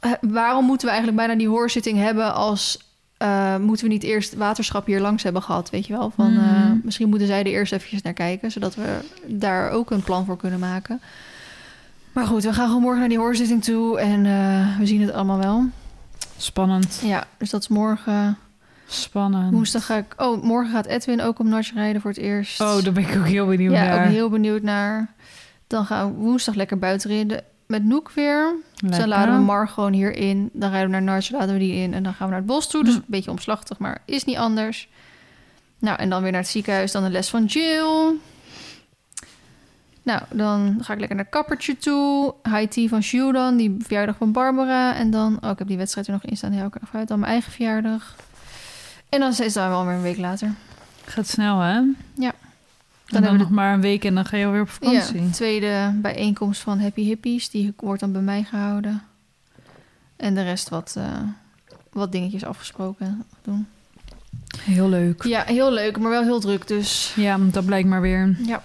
[SPEAKER 2] Eh, waarom moeten we eigenlijk bijna die hoorzitting hebben als... eh, moeten we niet eerst waterschap hier langs hebben gehad, weet je wel? Van, eh,
[SPEAKER 1] Mhm.
[SPEAKER 2] misschien moeten zij er eerst eventjes naar kijken... zodat we daar ook een plan voor kunnen maken. Maar goed, we gaan gewoon morgen naar die hoorzitting toe... en eh, we zien het allemaal wel.
[SPEAKER 1] Spannend.
[SPEAKER 2] Ja, dus dat is morgen.
[SPEAKER 1] Spannend.
[SPEAKER 2] Woensdag ga ik... Oh, morgen gaat Edwin ook om Nars rijden voor het eerst.
[SPEAKER 1] Oh, daar ben ik ook heel benieuwd
[SPEAKER 2] ja,
[SPEAKER 1] naar.
[SPEAKER 2] ook heel benieuwd naar. Dan gaan we woensdag lekker buiten rijden met Noek weer. Dus
[SPEAKER 1] Lekker.
[SPEAKER 2] dan laden we Mar gewoon hier in. Dan rijden we naar Nars, laden we die in. En dan gaan we naar het bos toe. Dus een beetje omslachtig, maar is niet anders. Nou, en dan weer naar het ziekenhuis. Dan de les van Jill. Nou, dan ga ik lekker naar kappertje toe. High tea van Jules dan. Die verjaardag van Barbara. En dan... Oh, ik heb die wedstrijd er nog in staan. Heel erg uit. Dan mijn eigen verjaardag. En dan is het dan wel weer een week later.
[SPEAKER 1] Gaat snel, hè?
[SPEAKER 2] Ja.
[SPEAKER 1] Dan,
[SPEAKER 2] Dan
[SPEAKER 1] dan
[SPEAKER 2] hebben we
[SPEAKER 1] nog maar een week en dan ga je alweer op vakantie.
[SPEAKER 2] Ja, tweede bijeenkomst van Happy Hippies. Die wordt dan bij mij gehouden. En de rest wat, eh, wat dingetjes afgesproken doen.
[SPEAKER 1] Heel leuk.
[SPEAKER 2] Ja, heel leuk, maar wel heel druk. Dus
[SPEAKER 1] Ja, dat blijkt maar weer.
[SPEAKER 2] ja.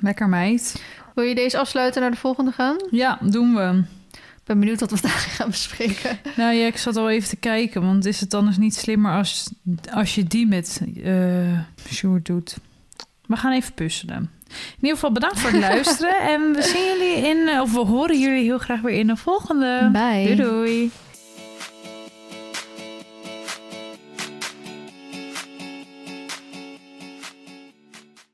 [SPEAKER 1] Lekker meid.
[SPEAKER 2] Wil je deze afsluiten naar de volgende gaan?
[SPEAKER 1] Ja, doen we.
[SPEAKER 2] Ik ben benieuwd wat we [laughs] vandaag gaan bespreken.
[SPEAKER 1] Nou ja, ik zat al even te kijken. Want is het anders niet slimmer als, als je die met eh Sjoerd doet? We gaan even puzzelen. In ieder geval bedankt voor het luisteren. [laughs] En we zien jullie in, of we horen jullie heel graag weer in de volgende.
[SPEAKER 2] Bye.
[SPEAKER 1] Doei doei.